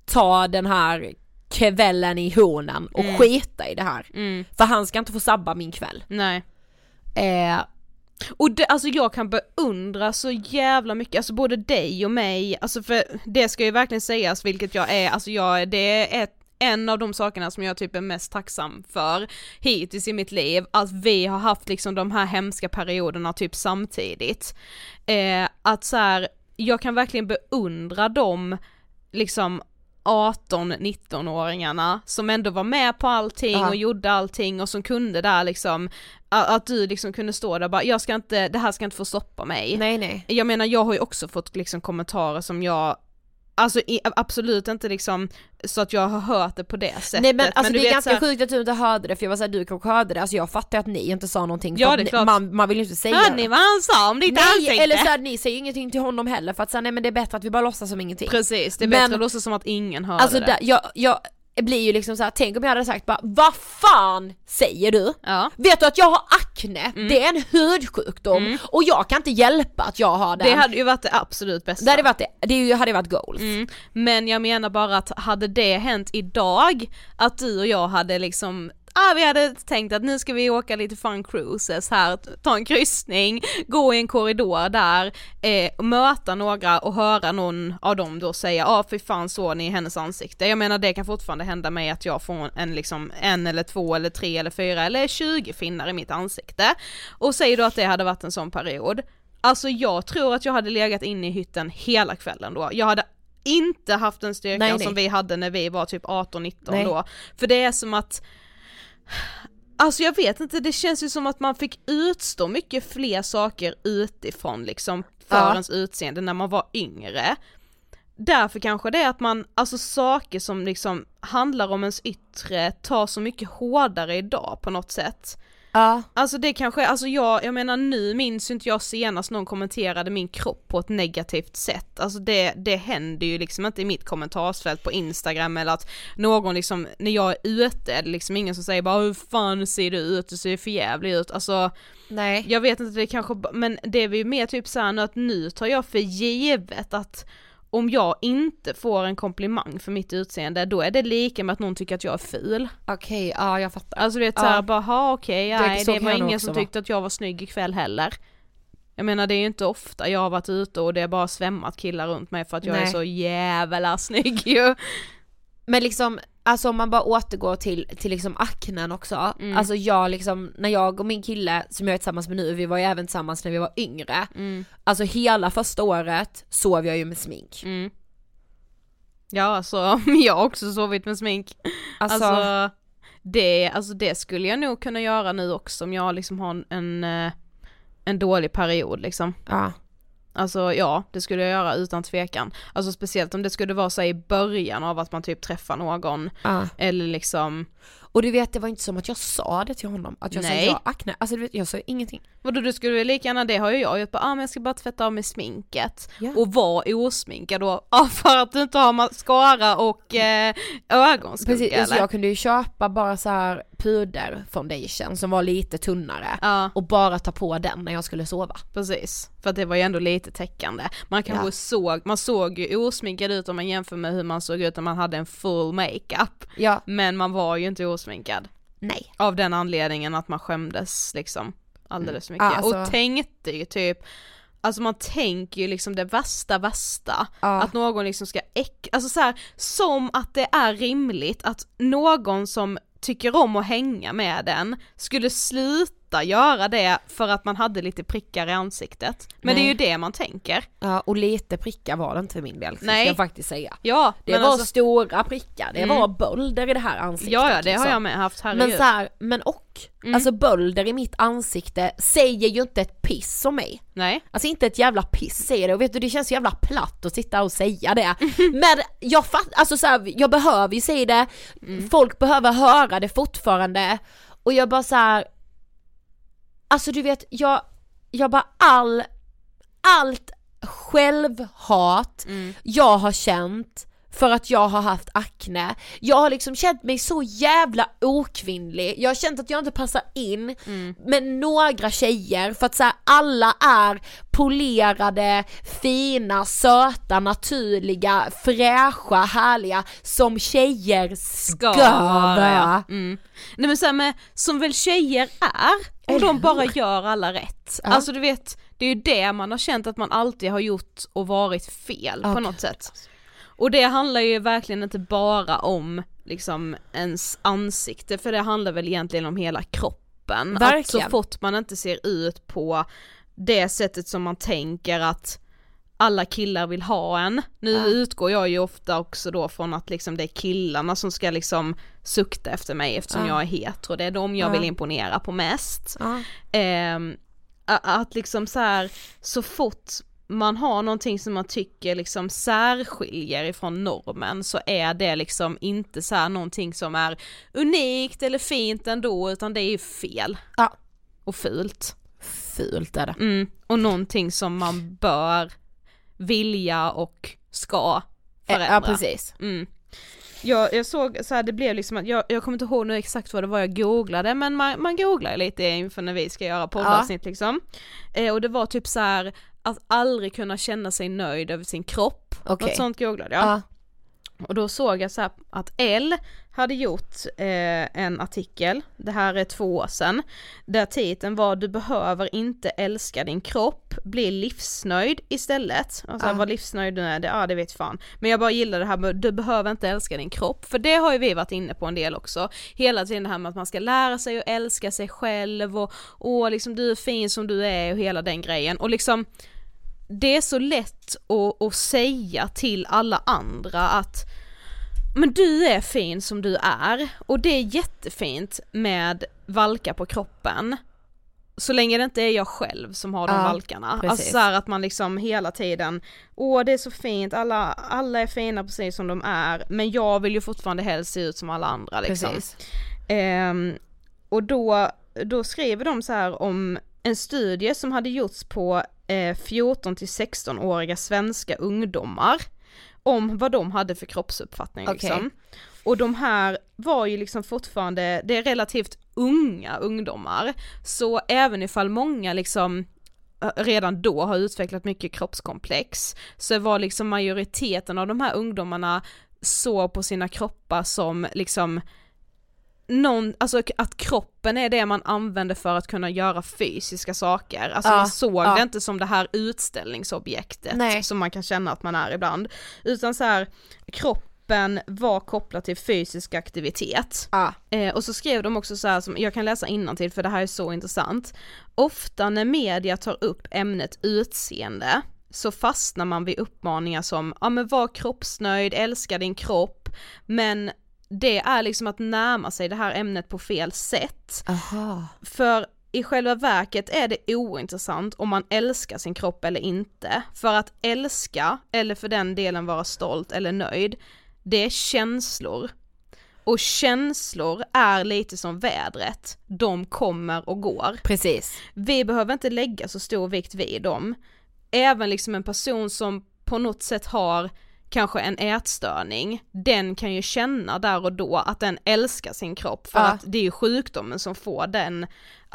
ta den här kvällen i honen och skita i det här. Mm. För han ska inte få sabba min kväll. Nej. Eh, Och det, alltså jag kan beundra så jävla mycket, alltså både dig och mig, alltså för det ska ju verkligen sägas vilket jag är, alltså jag, det är en av de sakerna som jag typ är mest tacksam för hittills i mitt liv, att vi har haft liksom de här hemska perioderna typ samtidigt. Eh, att så här, jag kan verkligen beundra dem liksom 18-19-åringarna som ändå var med på allting Ja. och gjorde allting och som kunde där liksom, att du liksom kunde stå där och bara, jag ska inte, det här ska inte få stoppa mig. Nej nej. Jag menar jag har ju också fått liksom kommentarer som jag Alltså i, absolut inte liksom så att jag har hört det på det sättet. Nej men alltså du det är ganska här- sjukt att du inte hörde det för jag var såhär du kanske hörde det, alltså jag fattar att ni inte sa någonting för Ja, klart. man, man vill ju inte säga Hör det. ni vad han sa om ditt Nej ansikte? eller såhär ni säger ingenting till honom heller för att säga nej men det är bättre att vi bara låtsas som ingenting. Precis, det är Men- bättre att låtsas som att ingen hörde Alltså det. där, jag, jag blir ju liksom såhär, tänk om jag hade sagt bara vad fan säger du? Ja. Vet du att jag har akne? Mm. Det är en hudsjukdom och jag kan inte hjälpa att jag har den. Det hade ju varit det absolut bästa. det hade varit det, det hade varit goals. Mm. Men jag menar bara att hade det hänt idag, att du och jag hade liksom Ah, vi hade tänkt att nu ska vi åka lite fun cruises här, ta en kryssning, gå i en korridor där, eh, möta några och höra någon av dem då säga ja ah, fy fan såg ni hennes ansikte. Jag menar det kan fortfarande hända mig att jag får en liksom en eller två eller tre eller fyra eller 20 finnar i mitt ansikte. Och säg då att det hade varit en sån period. Alltså jag tror att jag hade legat inne i hytten hela kvällen då. Jag hade inte haft den styrkan Nej, nej. som vi hade när vi var typ 18-19 Nej. då. För det är som att Alltså jag vet inte, det känns ju som att man fick utstå mycket fler saker utifrån liksom för Ja. ens utseende när man var yngre. Därför kanske det är att man, alltså saker som liksom handlar om ens yttre tar så mycket hårdare idag på något sätt. Ja. Alltså det kanske, alltså jag, jag menar nu minns ju inte jag senast någon kommenterade min kropp på ett negativt sätt, alltså det, det händer ju liksom inte i mitt kommentarsfält på instagram eller att någon liksom, när jag är ute, är det liksom ingen som säger bara hur fan ser du ut, du ser för jävlig ut, alltså Nej. jag vet inte, det kanske, men det är ju mer typ såhär nu att nu tar jag för givet att om jag inte får en komplimang för mitt utseende, då är det lika med att någon tycker att jag är ful. Okej, ja jag fattar. Alltså du vet Ja. såhär bara, ha okej, Det- nej det kan var ingen som tyckte att jag var snygg ikväll heller. Jag menar det är ju inte ofta jag har varit ute och det är bara svämmat killar runt mig för att jag är Nej. så jävla snygg *laughs* ju. Men liksom, alltså om man bara återgår till, till liksom aknen också, Mm. alltså jag liksom, när jag och min kille som jag är tillsammans med nu, vi var ju även tillsammans när vi var yngre, Mm. alltså hela första året sov jag ju med smink. Mm. Ja alltså, *laughs* jag har också sovit med smink. Alltså, Alltså, det, alltså det skulle jag nog kunna göra nu också om jag liksom har en, en, eh, en dålig period liksom. ja. Alltså ja, det skulle jag göra utan tvekan. Alltså speciellt om det skulle vara så i början av att man typ träffar någon, ja. eller liksom, Och du vet det var inte som att jag sa det till honom, att jag sa ja akne, alltså du vet, jag sa ingenting. vadå du skulle lika gärna, det har ju jag gjort, bara ah, men jag ska bara tvätta av mig sminket Ja. och vara osminkad då, *laughs* ah, för att du inte har mascara och eh, ögonskugga Precis, alltså eller? jag kunde ju köpa bara så här puder foundation som var lite tunnare Ja. och bara ta på den när jag skulle sova. Precis, för det var ju ändå lite täckande. Man kanske Ja. såg, man såg ju osminkad ut om man jämför med hur man såg ut när man hade en full makeup. Ja, Men man var ju inte osminkad. Nej. Av den anledningen att man skämdes liksom alldeles för Ja, mycket. alltså- Och tänkte ju typ, alltså man tänker ju liksom det värsta värsta. Ja. Att någon liksom ska äck, alltså så här, som att det är rimligt att någon som tycker om att hänga med den skulle sluta göra det för att man hade lite prickar i ansiktet. Men det är Nej. ju det man tänker. Ja, och lite prickar var det inte för min del, ska Nej. jag faktiskt säga. Ja, Det var alltså, stora prickar, det Mm. var bölder i det här ansiktet. ja, ja det har liksom. jag med haft, herregud. Men så här, men och, Mm. alltså bölder i mitt ansikte säger ju inte ett piss om mig. Nej. Alltså inte ett jävla piss säger det, och vet du det känns så jävla platt att sitta och säga det. *laughs* Men jag fatt, alltså så här, jag behöver ju säga det, Mm. folk behöver höra det fortfarande. Och jag bara så här. Alltså du vet, jag, jag bara all, allt självhat Mm. jag har känt för att jag har haft akne. Jag har liksom känt mig så jävla okvinnlig, jag har känt att jag inte passar in Mm. med några tjejer för att så här, alla är polerade, fina, söta, naturliga, fräscha, härliga som tjejer ska, vara. Mm. Nej men så här med, som väl tjejer är, Eller de bara gör alla rätt. Ja. Alltså du vet, det är ju det man har känt att man alltid har gjort och varit fel Ja, på något sätt. Och det handlar ju verkligen inte bara om liksom ens ansikte, för det handlar väl egentligen om hela kroppen. Att så Verkligen. fort man inte ser ut på det sättet som man tänker att alla killar vill ha en. Nu Ja. utgår jag ju ofta också då från att liksom det är killarna som ska liksom sukta efter mig eftersom Ja. jag är hetero, det är de jag Ja. vill imponera på mest. A- att liksom så här, så fort man har någonting som man tycker liksom särskiljer ifrån normen så är det liksom inte så här någonting som är unikt eller fint ändå utan det är ju fel. Ja. Och fult. Fult är det. Mm. Och någonting som man bör vilja och ska förändra. Ja precis. Mm. Jag, jag såg så här, det blev liksom att, jag, jag kommer inte ihåg nu exakt vad det var jag googlade men man, man googlar lite inför när vi ska göra poddavsnitt liksom. Eh, och det var typ så här att aldrig kunna känna sig nöjd över sin kropp. Okej. Något sånt googlade jag. Ja. Och då såg jag så här att L hade gjort eh, en artikel, det här är två år sedan, där titeln var du behöver inte älska din kropp, bli livsnöjd istället. Alltså Ja. vad livsnöjd nu är, det, ja det vet fan. Men jag bara gillar det här med du behöver inte älska din kropp, för det har ju vi varit inne på en del också. Hela tiden det här med att man ska lära sig att älska sig själv och, och liksom du är fin som du är och hela den grejen. Och liksom det är så lätt att, att säga till alla andra att men du är fin som du är och det är jättefint med valkar på kroppen. Så länge det inte är jag själv som har de Ja, valkarna. precis. Alltså så att man liksom hela tiden, åh det är så fint, alla, alla är fina precis som de är, men jag vill ju fortfarande helst se ut som alla andra liksom. Precis. Ehm, och då, då skriver de så här om en studie som hade gjorts på eh, 14 till 16-åriga svenska ungdomar om vad de hade för kroppsuppfattning Okej. liksom. Och de här var ju liksom fortfarande, det är relativt unga ungdomar, så även ifall många liksom eh, redan då har utvecklat mycket kroppskomplex, så var liksom majoriteten av de här ungdomarna såg på sina kroppar som liksom någon, alltså att kroppen är det man använder för att kunna göra fysiska saker, alltså Ja, man såg ja. det inte som det här utställningsobjektet Nej. som man kan känna att man är ibland, utan så här kroppen var kopplad till fysisk aktivitet. Ja. Eh, och så skrev de också så här som, jag kan läsa innantill för det här är så intressant. Ofta när media tar upp ämnet utseende så fastnar man vid uppmaningar som, ja men var kroppsnöjd, älska din kropp, men det är liksom att närma sig det här ämnet på fel sätt. Aha. För i själva verket är det ointressant om man älskar sin kropp eller inte. För att älska, eller för den delen vara stolt eller nöjd, det är känslor. Och känslor är lite som vädret, de kommer och går. Precis. Vi behöver inte lägga så stor vikt vid dem. Även liksom en person som på något sätt har kanske en ätstörning, den kan ju känna där och då att den älskar sin kropp för Ja. att det är ju sjukdomen som får den att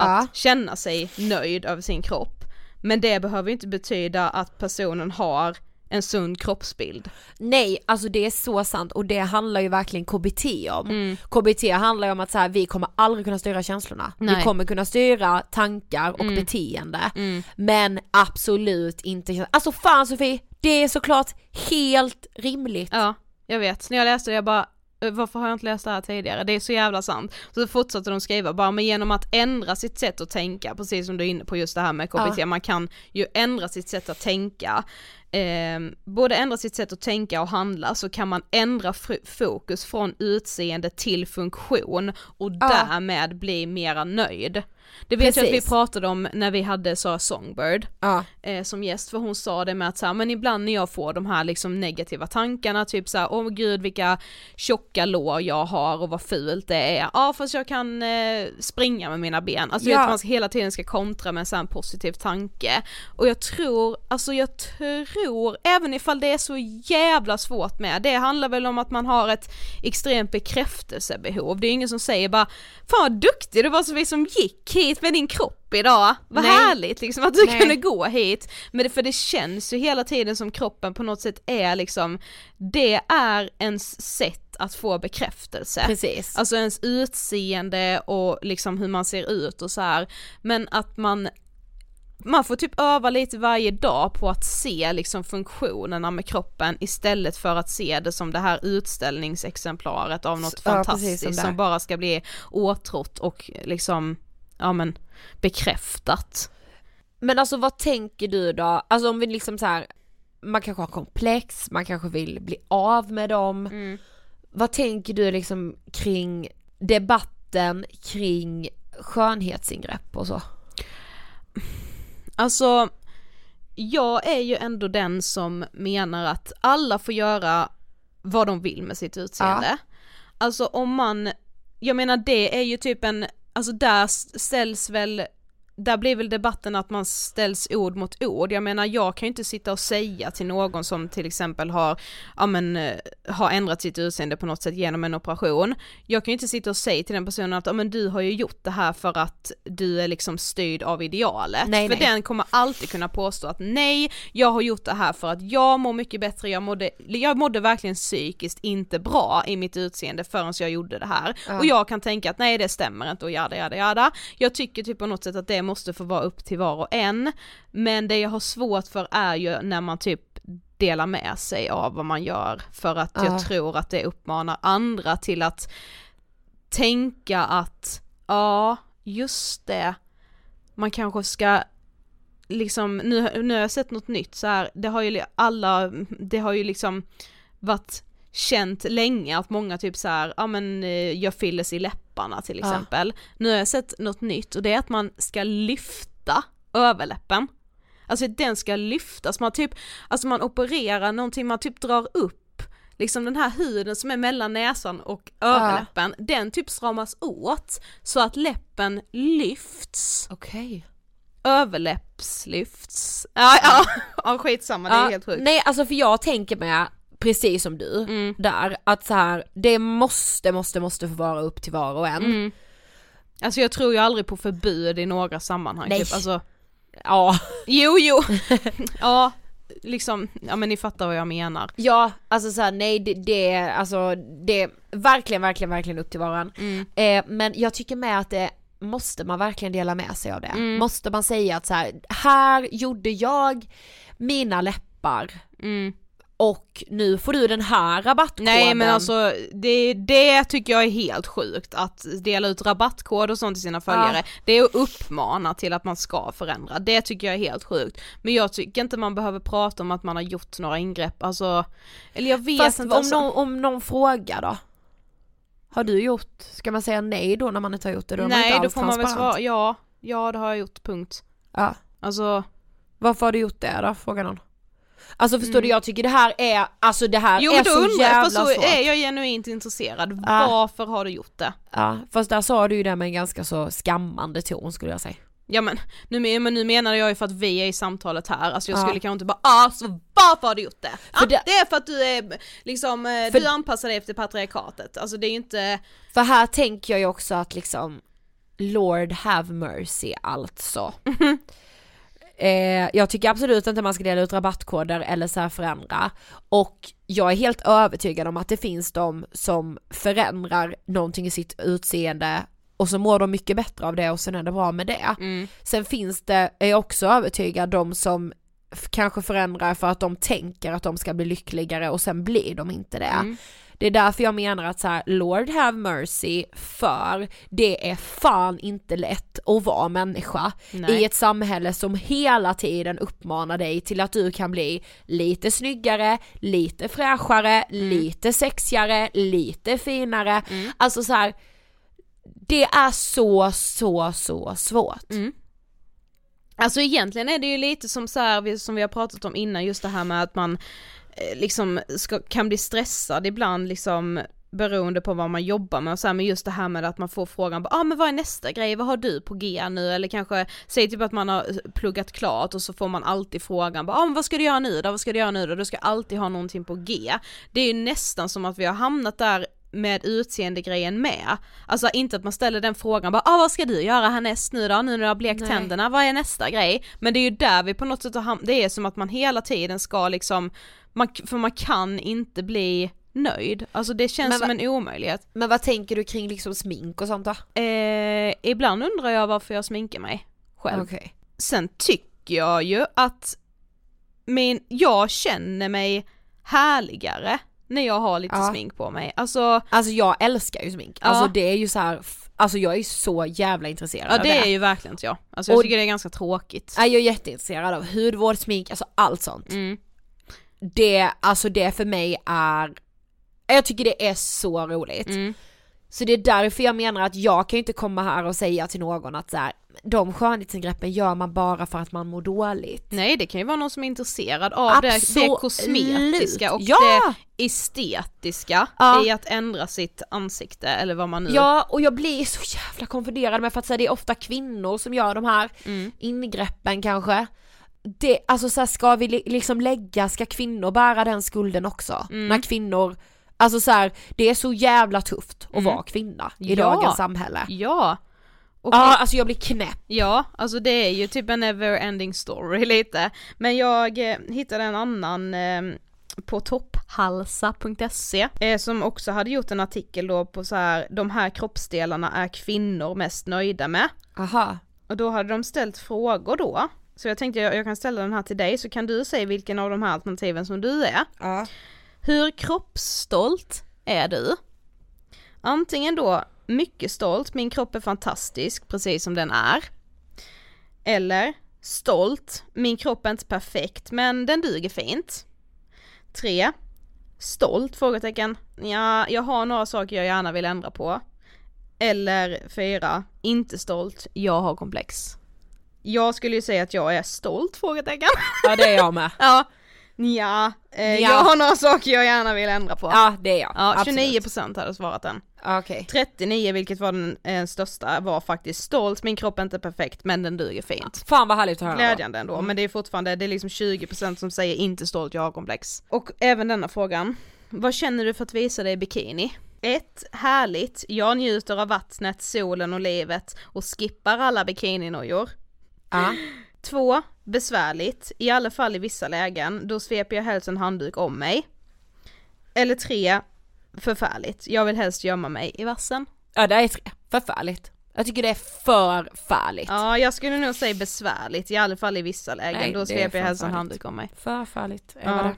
Ja. känna sig nöjd över sin kropp. Men det behöver ju inte betyda att personen har en sund kroppsbild. Nej, alltså det är så sant och det handlar ju verkligen KBT om. Mm. KBT handlar ju om att så här, vi kommer aldrig kunna styra känslorna. Vi Nej. kommer kunna styra tankar och Mm. beteende. Mm. Men absolut inte Alltså fan Sofie, det är såklart helt rimligt. Ja, jag vet. När jag läste det jag bara "Eh, varför har jag inte läst det här tidigare? Det är så jävla sant. Så fortsatte de skriva bara, men genom att ändra sitt sätt att tänka, precis som du är inne på just det här med KBT, Ja. man kan ju ändra sitt sätt att tänka, eh, både ändra sitt sätt att tänka och handla så kan man ändra fokus från utseende till funktion och Ja. därmed bli mera nöjd. Det vet jag att vi pratade om när vi hade Sara Songbird Ja. eh, som gäst för hon sa det med att så här, men ibland när jag får de här liksom negativa tankarna, typ så här, åh gud vilka tjocka lår jag har och vad fult det är, ja fast jag kan eh, springa med mina ben, alltså Ja. att man hela tiden ska kontra med en sån här positiv tanke. Och jag tror, alltså jag tror, även ifall det är så jävla svårt med, det handlar väl om att man har ett extremt bekräftelsebehov, det är ingen som säger bara, fan vad duktig du var som vi som gick hit med din kropp idag, vad Nej. härligt liksom att du Nej. kunde gå hit. Men det, för det känns ju hela tiden som kroppen på något sätt är liksom, det är ens sätt att få bekräftelse. Precis. Alltså ens utseende och liksom hur man ser ut och så här. Men att man man får typ öva lite varje dag på att se liksom funktionerna med kroppen istället för att se det som det här utställningsexemplaret av något Ja, fantastiskt som som, bara ska bli åtrott och liksom, ja men bekräftat. Men alltså vad tänker du då, alltså om vi liksom så här man kanske har komplex, man kanske vill bli av med dem. Mm. Vad tänker du liksom kring debatten kring skönhetsingrepp och så? Alltså, jag är ju ändå den som menar att alla får göra vad de vill med sitt utseende. Alltså om man, jag menar det är ju typ en, alltså där ställs väl där blir väl debatten att man ställs ord mot ord. Jag menar jag kan ju inte sitta och säga till någon som till exempel har, ja men, eh, har ändrat sitt utseende på något sätt genom en operation. Jag kan ju inte sitta och säga till den personen att, ja men du har ju gjort det här för att du är liksom styrd av idealet. Nej, för nej. den kommer alltid kunna påstå att nej, jag har gjort det här för att jag mår mycket bättre, jag mådde, jag mådde verkligen psykiskt inte bra i mitt utseende förrän jag gjorde det här. Och jag kan tänka att nej det stämmer inte och jada jada jada. Jag tycker typ på något sätt att det måste få vara upp till var och en. Men det jag har svårt för är ju när man typ delar med sig av vad man gör för att Ja. jag tror att det uppmanar andra till att tänka att ja, just det, man kanske ska liksom, nu, nu har jag sett något nytt så här, det har ju alla, det har ju liksom varit känt länge att många typ så här, ja men eh, gör fillers i läpparna till Ja. exempel. Nu har jag sett något nytt och det är att man ska lyfta överläppen. Alltså den ska lyftas, man typ, alltså man opererar någonting, man typ drar upp liksom den här huden som är mellan näsan och överläppen, den typ stramas åt så att läppen lyfts Okej. överläppslyfts. Ja, ja, ja skitsamma det är helt sjukt. Nej alltså för jag tänker med precis som du Mm. där att så här, det måste, måste, måste få vara upp till var och en. Mm. Alltså jag tror ju aldrig på förbud i några sammanhang Nej. typ, alltså Ja. jo jo, *laughs* ja liksom, ja men ni fattar vad jag menar. Ja, alltså såhär nej det, det, är- alltså det verkligen, verkligen, verkligen upp till var och en. Mm. Eh, men jag tycker med att det måste man verkligen dela med sig av det. Mm. Måste man säga att så här, här gjorde jag mina läppar Mm. Och nu får du den här rabattkoden. Nej men alltså det, det tycker jag är helt sjukt att dela ut rabattkod och sånt till sina följare. Det är att uppmana till att man ska förändra, det tycker jag är helt sjukt. Men jag tycker inte man behöver prata om att man har gjort några ingrepp, alltså, eller jag vet Fast inte. om, alltså. någon, om någon frågar då? Har du gjort, ska man säga nej då när man inte har gjort det? Då man Nej då får man väl svara, ja, ja det har jag gjort, punkt. Ja. Alltså, Varför har du gjort det då? Frågar någon. Alltså förstår du, jag tycker det här är, alltså det här Mm. jo är så undrar jävla för så svårt. är jag genuint intresserad, Ja. varför har du gjort det? Ja, fast där sa du ju det med en ganska så skammande ton skulle jag säga. Ja men nu, men nu menade jag ju för att vi är i samtalet här, alltså jag Ja. skulle kanske inte bara ah, så varför har du gjort det? Ja, det... det- är för att du är liksom, eh, För- du anpassar dig efter patriarkatet, alltså det är ju inte, För här tänker jag ju också att liksom Lord have mercy alltså. *laughs* eh, jag tycker absolut inte man ska dela ut rabattkoder eller så här förändra. Och jag är helt övertygad om att det finns de som förändrar någonting i sitt utseende och så mår de mycket bättre av det och sen är det bra med det. Sen finns det, är jag också övertygad, de som kanske förändrar för att de tänker att de ska bli lyckligare och sen blir de inte det. Det är därför jag menar att så här, Lord have mercy för det är fan inte lätt att vara människa Nej. i ett samhälle som hela tiden uppmanar dig till att du kan bli lite snyggare, lite fräschare, lite sexigare, lite finare. Alltså så här, det är så, så, så svårt. alltså egentligen är det ju lite som så här, som vi har pratat om innan, just det här med att man Eh, liksom ska, kan bli stressad ibland liksom beroende på vad man jobbar med och så här, men just det här med att man får frågan, ja ah, men vad är nästa grej, vad har du på G nu? Eller kanske, säg typ att man har eh, pluggat klart och så får man alltid frågan, ja ah, men vad ska du göra nu då, vad ska du göra nu då? Du ska alltid ha någonting på G. Det är ju nästan som att vi har hamnat där med utseendegrejen med. Alltså inte att man ställer den frågan bara ah, vad ska du göra härnäst nu då, nu när du har blekt Nej. tänderna, vad är nästa grej? Men det är ju där vi på något sätt har det är som att man hela tiden ska liksom, man, för man kan inte bli nöjd, alltså det känns som en omöjlighet. Men vad tänker du kring liksom smink och sånt då? Eh, ibland undrar jag varför jag sminkar mig själv. Okej. Sen tycker jag ju att min, jag känner mig härligare när jag har lite Ja. smink på mig. Alltså, Alltså jag älskar ju smink, Ja. alltså det är ju så här, alltså jag är så jävla intresserad ja av det är ju verkligen inte jag. Alltså jag Och- tycker det är ganska tråkigt. Ja, Jag är jätteintresserad av hudvård, smink, alltså allt sånt. Mm. det, alltså det för mig är, jag tycker det är så roligt. Mm. Så det är därför jag menar att jag kan ju inte komma här och säga till någon att så här, de skönhetsingreppen gör man bara för att man mår dåligt. Nej det kan ju vara någon som är intresserad av det, det kosmetiska och Ja. det estetiska Ja. i att ändra sitt ansikte eller vad man nu... Ja, och jag blir så jävla konfunderad med för att säga det är ofta kvinnor som gör de här Mm. ingreppen kanske. Det, alltså så här, ska vi li- liksom lägga, ska kvinnor bära den skulden också? Mm. När kvinnor, alltså så här, det är så jävla tufft att vara kvinna i Mm. Ja. dagens samhälle. Ja. Och Ja, alltså jag blir knäpp. Ja, alltså det är ju typ en never ending story *laughs* lite. Men jag eh, hittade en annan eh, på topphalsa.se eh, som också hade gjort en artikel då på så här, de här kroppsdelarna är kvinnor mest nöjda med. Aha. Och då hade de ställt frågor då. Så jag tänkte jag, jag kan ställa den här till dig så kan du säga vilken av de här alternativen som du är. Ja. Hur kroppsstolt är du? Antingen då mycket stolt, min kropp är fantastisk precis som den är. Eller stolt, min kropp är inte perfekt men den duger fint. 3. Stolt? Frågetecken. Ja, jag har några saker jag gärna vill ändra på. Eller 4. Inte stolt, jag har komplex. Jag skulle ju säga att jag är stolt? Frågetecken. Ja det är jag med. *laughs* Ja, ja, eh, Ja. jag har några saker jag gärna vill ändra på. Ja det är jag. Ja, Absolut. 29% hade svarat den. Okej. 39, vilket var den eh, största, var faktiskt stolt, min kropp är inte perfekt men den duger fint. Fan vad härligt att höra. Glädjande ändå, men det är fortfarande, det är liksom 20% som säger inte stolt, jag har komplex. Och även denna frågan, vad känner du för att visa dig i bikini? 1. Härligt, jag njuter av vattnet, solen och livet och skippar alla bikininojor. Ja. 2. Besvärligt, i alla fall i vissa lägen, då sveper jag helst en handduk om mig. Eller 3. Förfärligt, jag vill helst gömma mig i vassen. ja det är tre. Förfärligt. Jag tycker det är förfärligt. Ja, jag skulle nog säga besvärligt, i alla fall i vissa lägen, Nej, då är sveper jag helst en handduk om mig. Förfärligt. Ja. Ja. Det.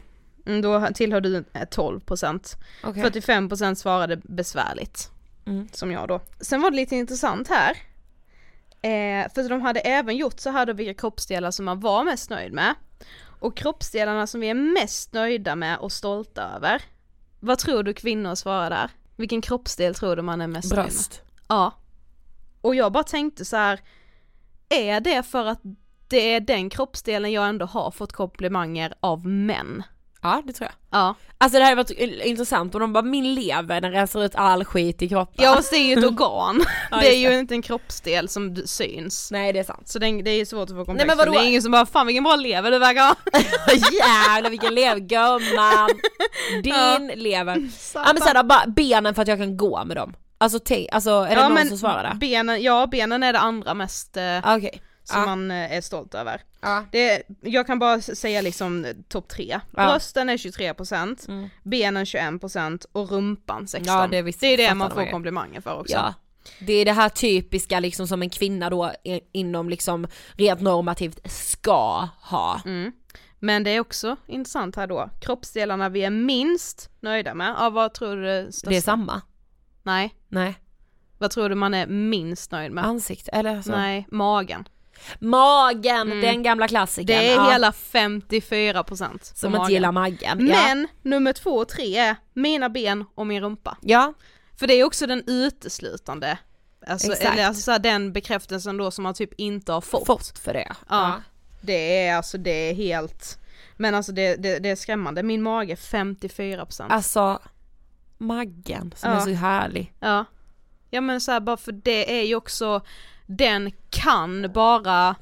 Mm, då tillhör du eh, 12%. Okej. 45% svarade besvärligt. Mm. Som jag då. Sen var det lite intressant här. Eh, för de hade även gjort så här då vilka kroppsdelar som man var mest nöjd med. Och kroppsdelarna som vi är mest nöjda med och stolta över. Vad tror du kvinnor svarar där? Vilken kroppsdel tror du man är mest nöjd med? Bröst. Ja. Och jag bara tänkte så här. är det för att det är den kroppsdelen jag ändå har fått komplimanger av män? Ja det tror jag. Ja. Alltså det här har varit intressant och de bara min lever den rensar ut all skit i kroppen. Ja, och det är ju ett organ. *laughs* Ja, det är ju inte en kroppsdel som syns. Nej det är sant. Så det är ju svårt att få komplex men för. vadå? Det är ingen som bara 'Fan vilken bra lever du verkar ha' *laughs* Jävlar vilken lever gumman! *laughs* Din lever. Ja men såhär bara benen för att jag kan gå med dem. Alltså, te, alltså är det ja, någon som svarar det? benen, ja benen är det andra mest eh, Ah, Okej. som Ja. man eh, är stolt över. Ja. Det, jag kan bara säga liksom eh, topp tre. Ja. Brösten är 23%, Mm. benen 21% och rumpan 16%. Ja, det visst- det är det man får komplimanger för också. Ja. Det är det här typiska liksom som en kvinna då inom liksom rent normativt ska ha. Mm. Men det är också intressant här då, kroppsdelarna vi är minst nöjda med, ja vad tror du största? Det är samma. Nej, Nej. vad tror du man är minst nöjd med? Ansikte, eller så. Nej, magen. Magen, den gamla klassikern. Det är ja. hela 54% på Som inte magen. gillar magen. Ja. Men nummer två och tre är mina ben och min rumpa. Ja, För det är också den uteslutande, alltså, Exakt. eller alltså så här, den bekräftelsen då som man typ inte har fått. fått för det. Ja. Det är alltså, det är helt, men alltså det, det, det är skrämmande. Min mage 54%. Alltså, Maggen som Ja. är så härlig. Ja. Ja men så här, bara för det är ju också, den kan bara,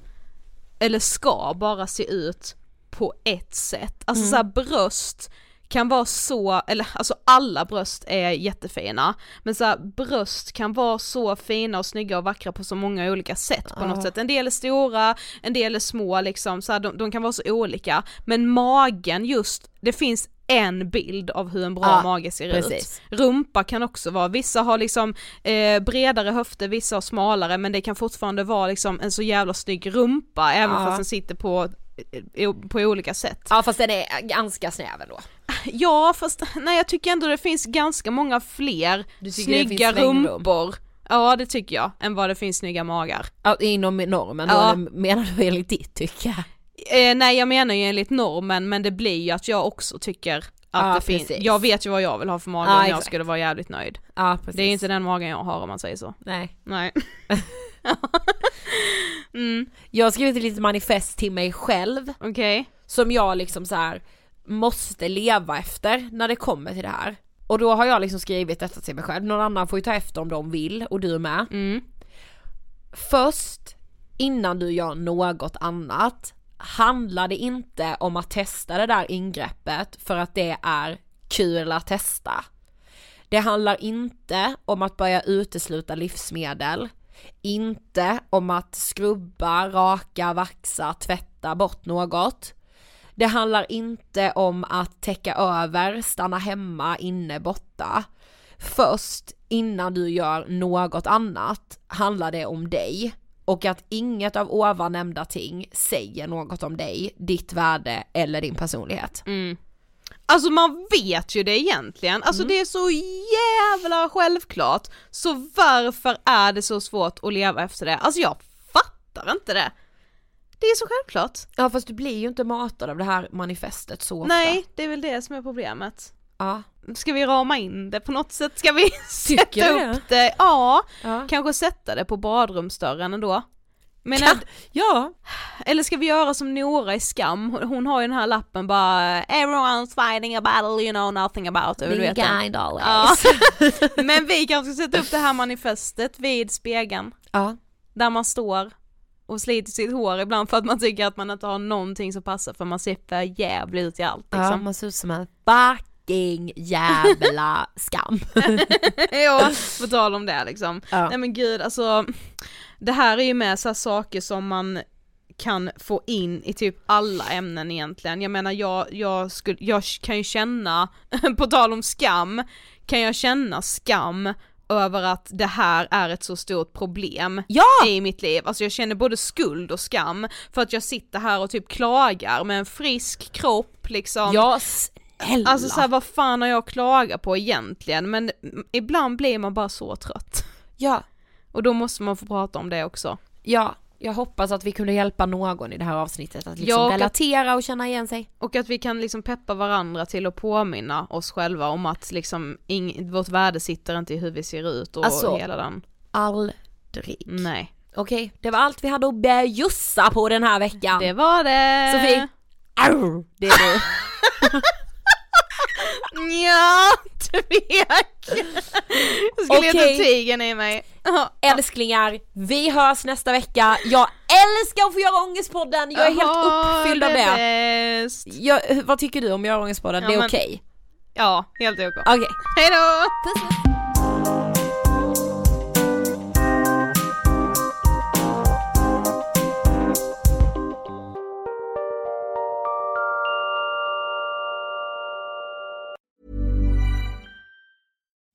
eller ska bara se ut på ett sätt. Alltså så här, bröst kan vara så, eller alltså alla bröst är jättefina, men så här, bröst kan vara så fina och snygga och vackra på så många olika sätt på något sätt. En del är stora, en del är små liksom, så här, de, de kan vara så olika, men magen just, det finns en bild av hur en bra Ja, mage ser precis. ut. Rumpa kan också vara, vissa har liksom eh, bredare höfter, vissa har smalare men det kan fortfarande vara liksom en så jävla snygg rumpa även Ja. fast den sitter på, eh, på olika sätt. Ja fast den är ganska snäv ändå. Ja fast nej jag tycker ändå det finns ganska många fler snygga rumpor. Ja det tycker jag, än vad det finns snygga magar. Ja, inom normen Ja. då, menar du enligt ditt tycke? Eh, nej jag menar ju enligt normen men det blir ju att jag också tycker att Ja, det finns, jag vet ju vad jag vill ha för mage Ja, om jag skulle vara jävligt nöjd. Precis. Det är inte den magen jag har om man säger så. Nej. Nej. *laughs* *laughs* mm, Jag har skrivit ett litet manifest till mig själv okej. som jag liksom så här måste leva efter när det kommer till det här. Och då har jag liksom skrivit detta till mig själv, någon annan får ju ta efter om de vill och du med. Mm. Först, innan du gör något annat, handlar det inte om att testa det där ingreppet för att det är kul att testa. Det handlar inte om att börja utesluta livsmedel, inte om att skrubba, raka, vaxa, tvätta bort något. Det handlar inte om att täcka över, stanna hemma, inne, borta. Först innan du gör något annat handlar det om dig och att inget av ovan nämnda ting säger något om dig, ditt värde eller din personlighet. Mm. Alltså man vet ju det egentligen, alltså det är så jävla självklart, så varför är det så svårt att leva efter det? Alltså jag fattar inte det. Det är så självklart. Ja fast du blir ju inte matad av det här manifestet så ofta. Nej, det är väl det som är problemet. Ja. Ska vi rama in det på något sätt? Ska vi *laughs* sätta det? upp det? Ja, Ja. kanske sätta det på badrumsdörren ändå. Men Kan- ja. Eller ska vi göra som Nora i Skam, hon, har ju den här lappen bara Everyone's fighting a battle you know nothing about du vet guide always. Ja. *laughs* Men vi kanske ska sätta upp det här manifestet vid spegeln, ja. där man står och sliter sitt hår ibland för att man tycker att man inte har någonting som passar för man ser för jävligt ut i allt Ja, liksom. man ser ut som en fucking jävla *laughs* skam. ja, på tal om det liksom. Ja. Nej men gud alltså, det här är ju med så saker som man kan få in i typ alla ämnen egentligen. Jag menar jag, jag, skulle, jag kan ju känna, *laughs* på tal om skam, kan jag känna skam över att det här är ett så stort problem Ja! i mitt liv. Alltså jag känner både skuld och skam för att jag sitter här och typ klagar med en frisk kropp liksom. Ja snälla. Alltså såhär vad fan har jag klagat på egentligen men ibland blir man bara så trött. ja. Och då måste man få prata om det också. ja, jag hoppas att vi kunde hjälpa någon i det här avsnittet att liksom Ja, och relatera och känna igen sig. Och att vi kan liksom peppa varandra till att påminna oss själva om att liksom ing- vårt värde sitter inte i hur vi ser ut och Alltså, hela den. Aldrig. Nej. Okej, det var allt vi hade att bjussa på den här veckan. Det var det! Sofie, Arr, det är du. *laughs* Ja, tvek! Jag skulle Okej. leta tigern i mig. Älsklingar, vi hörs nästa vecka. Jag älskar att få göra Ångestpodden, jag är helt Jaha, uppfylld av det. det. är bäst. Jag, vad tycker du om Göra Ångestpodden? Ja, det är men- okej? Ja, helt okej. Okej. Hejdå! Puss puss.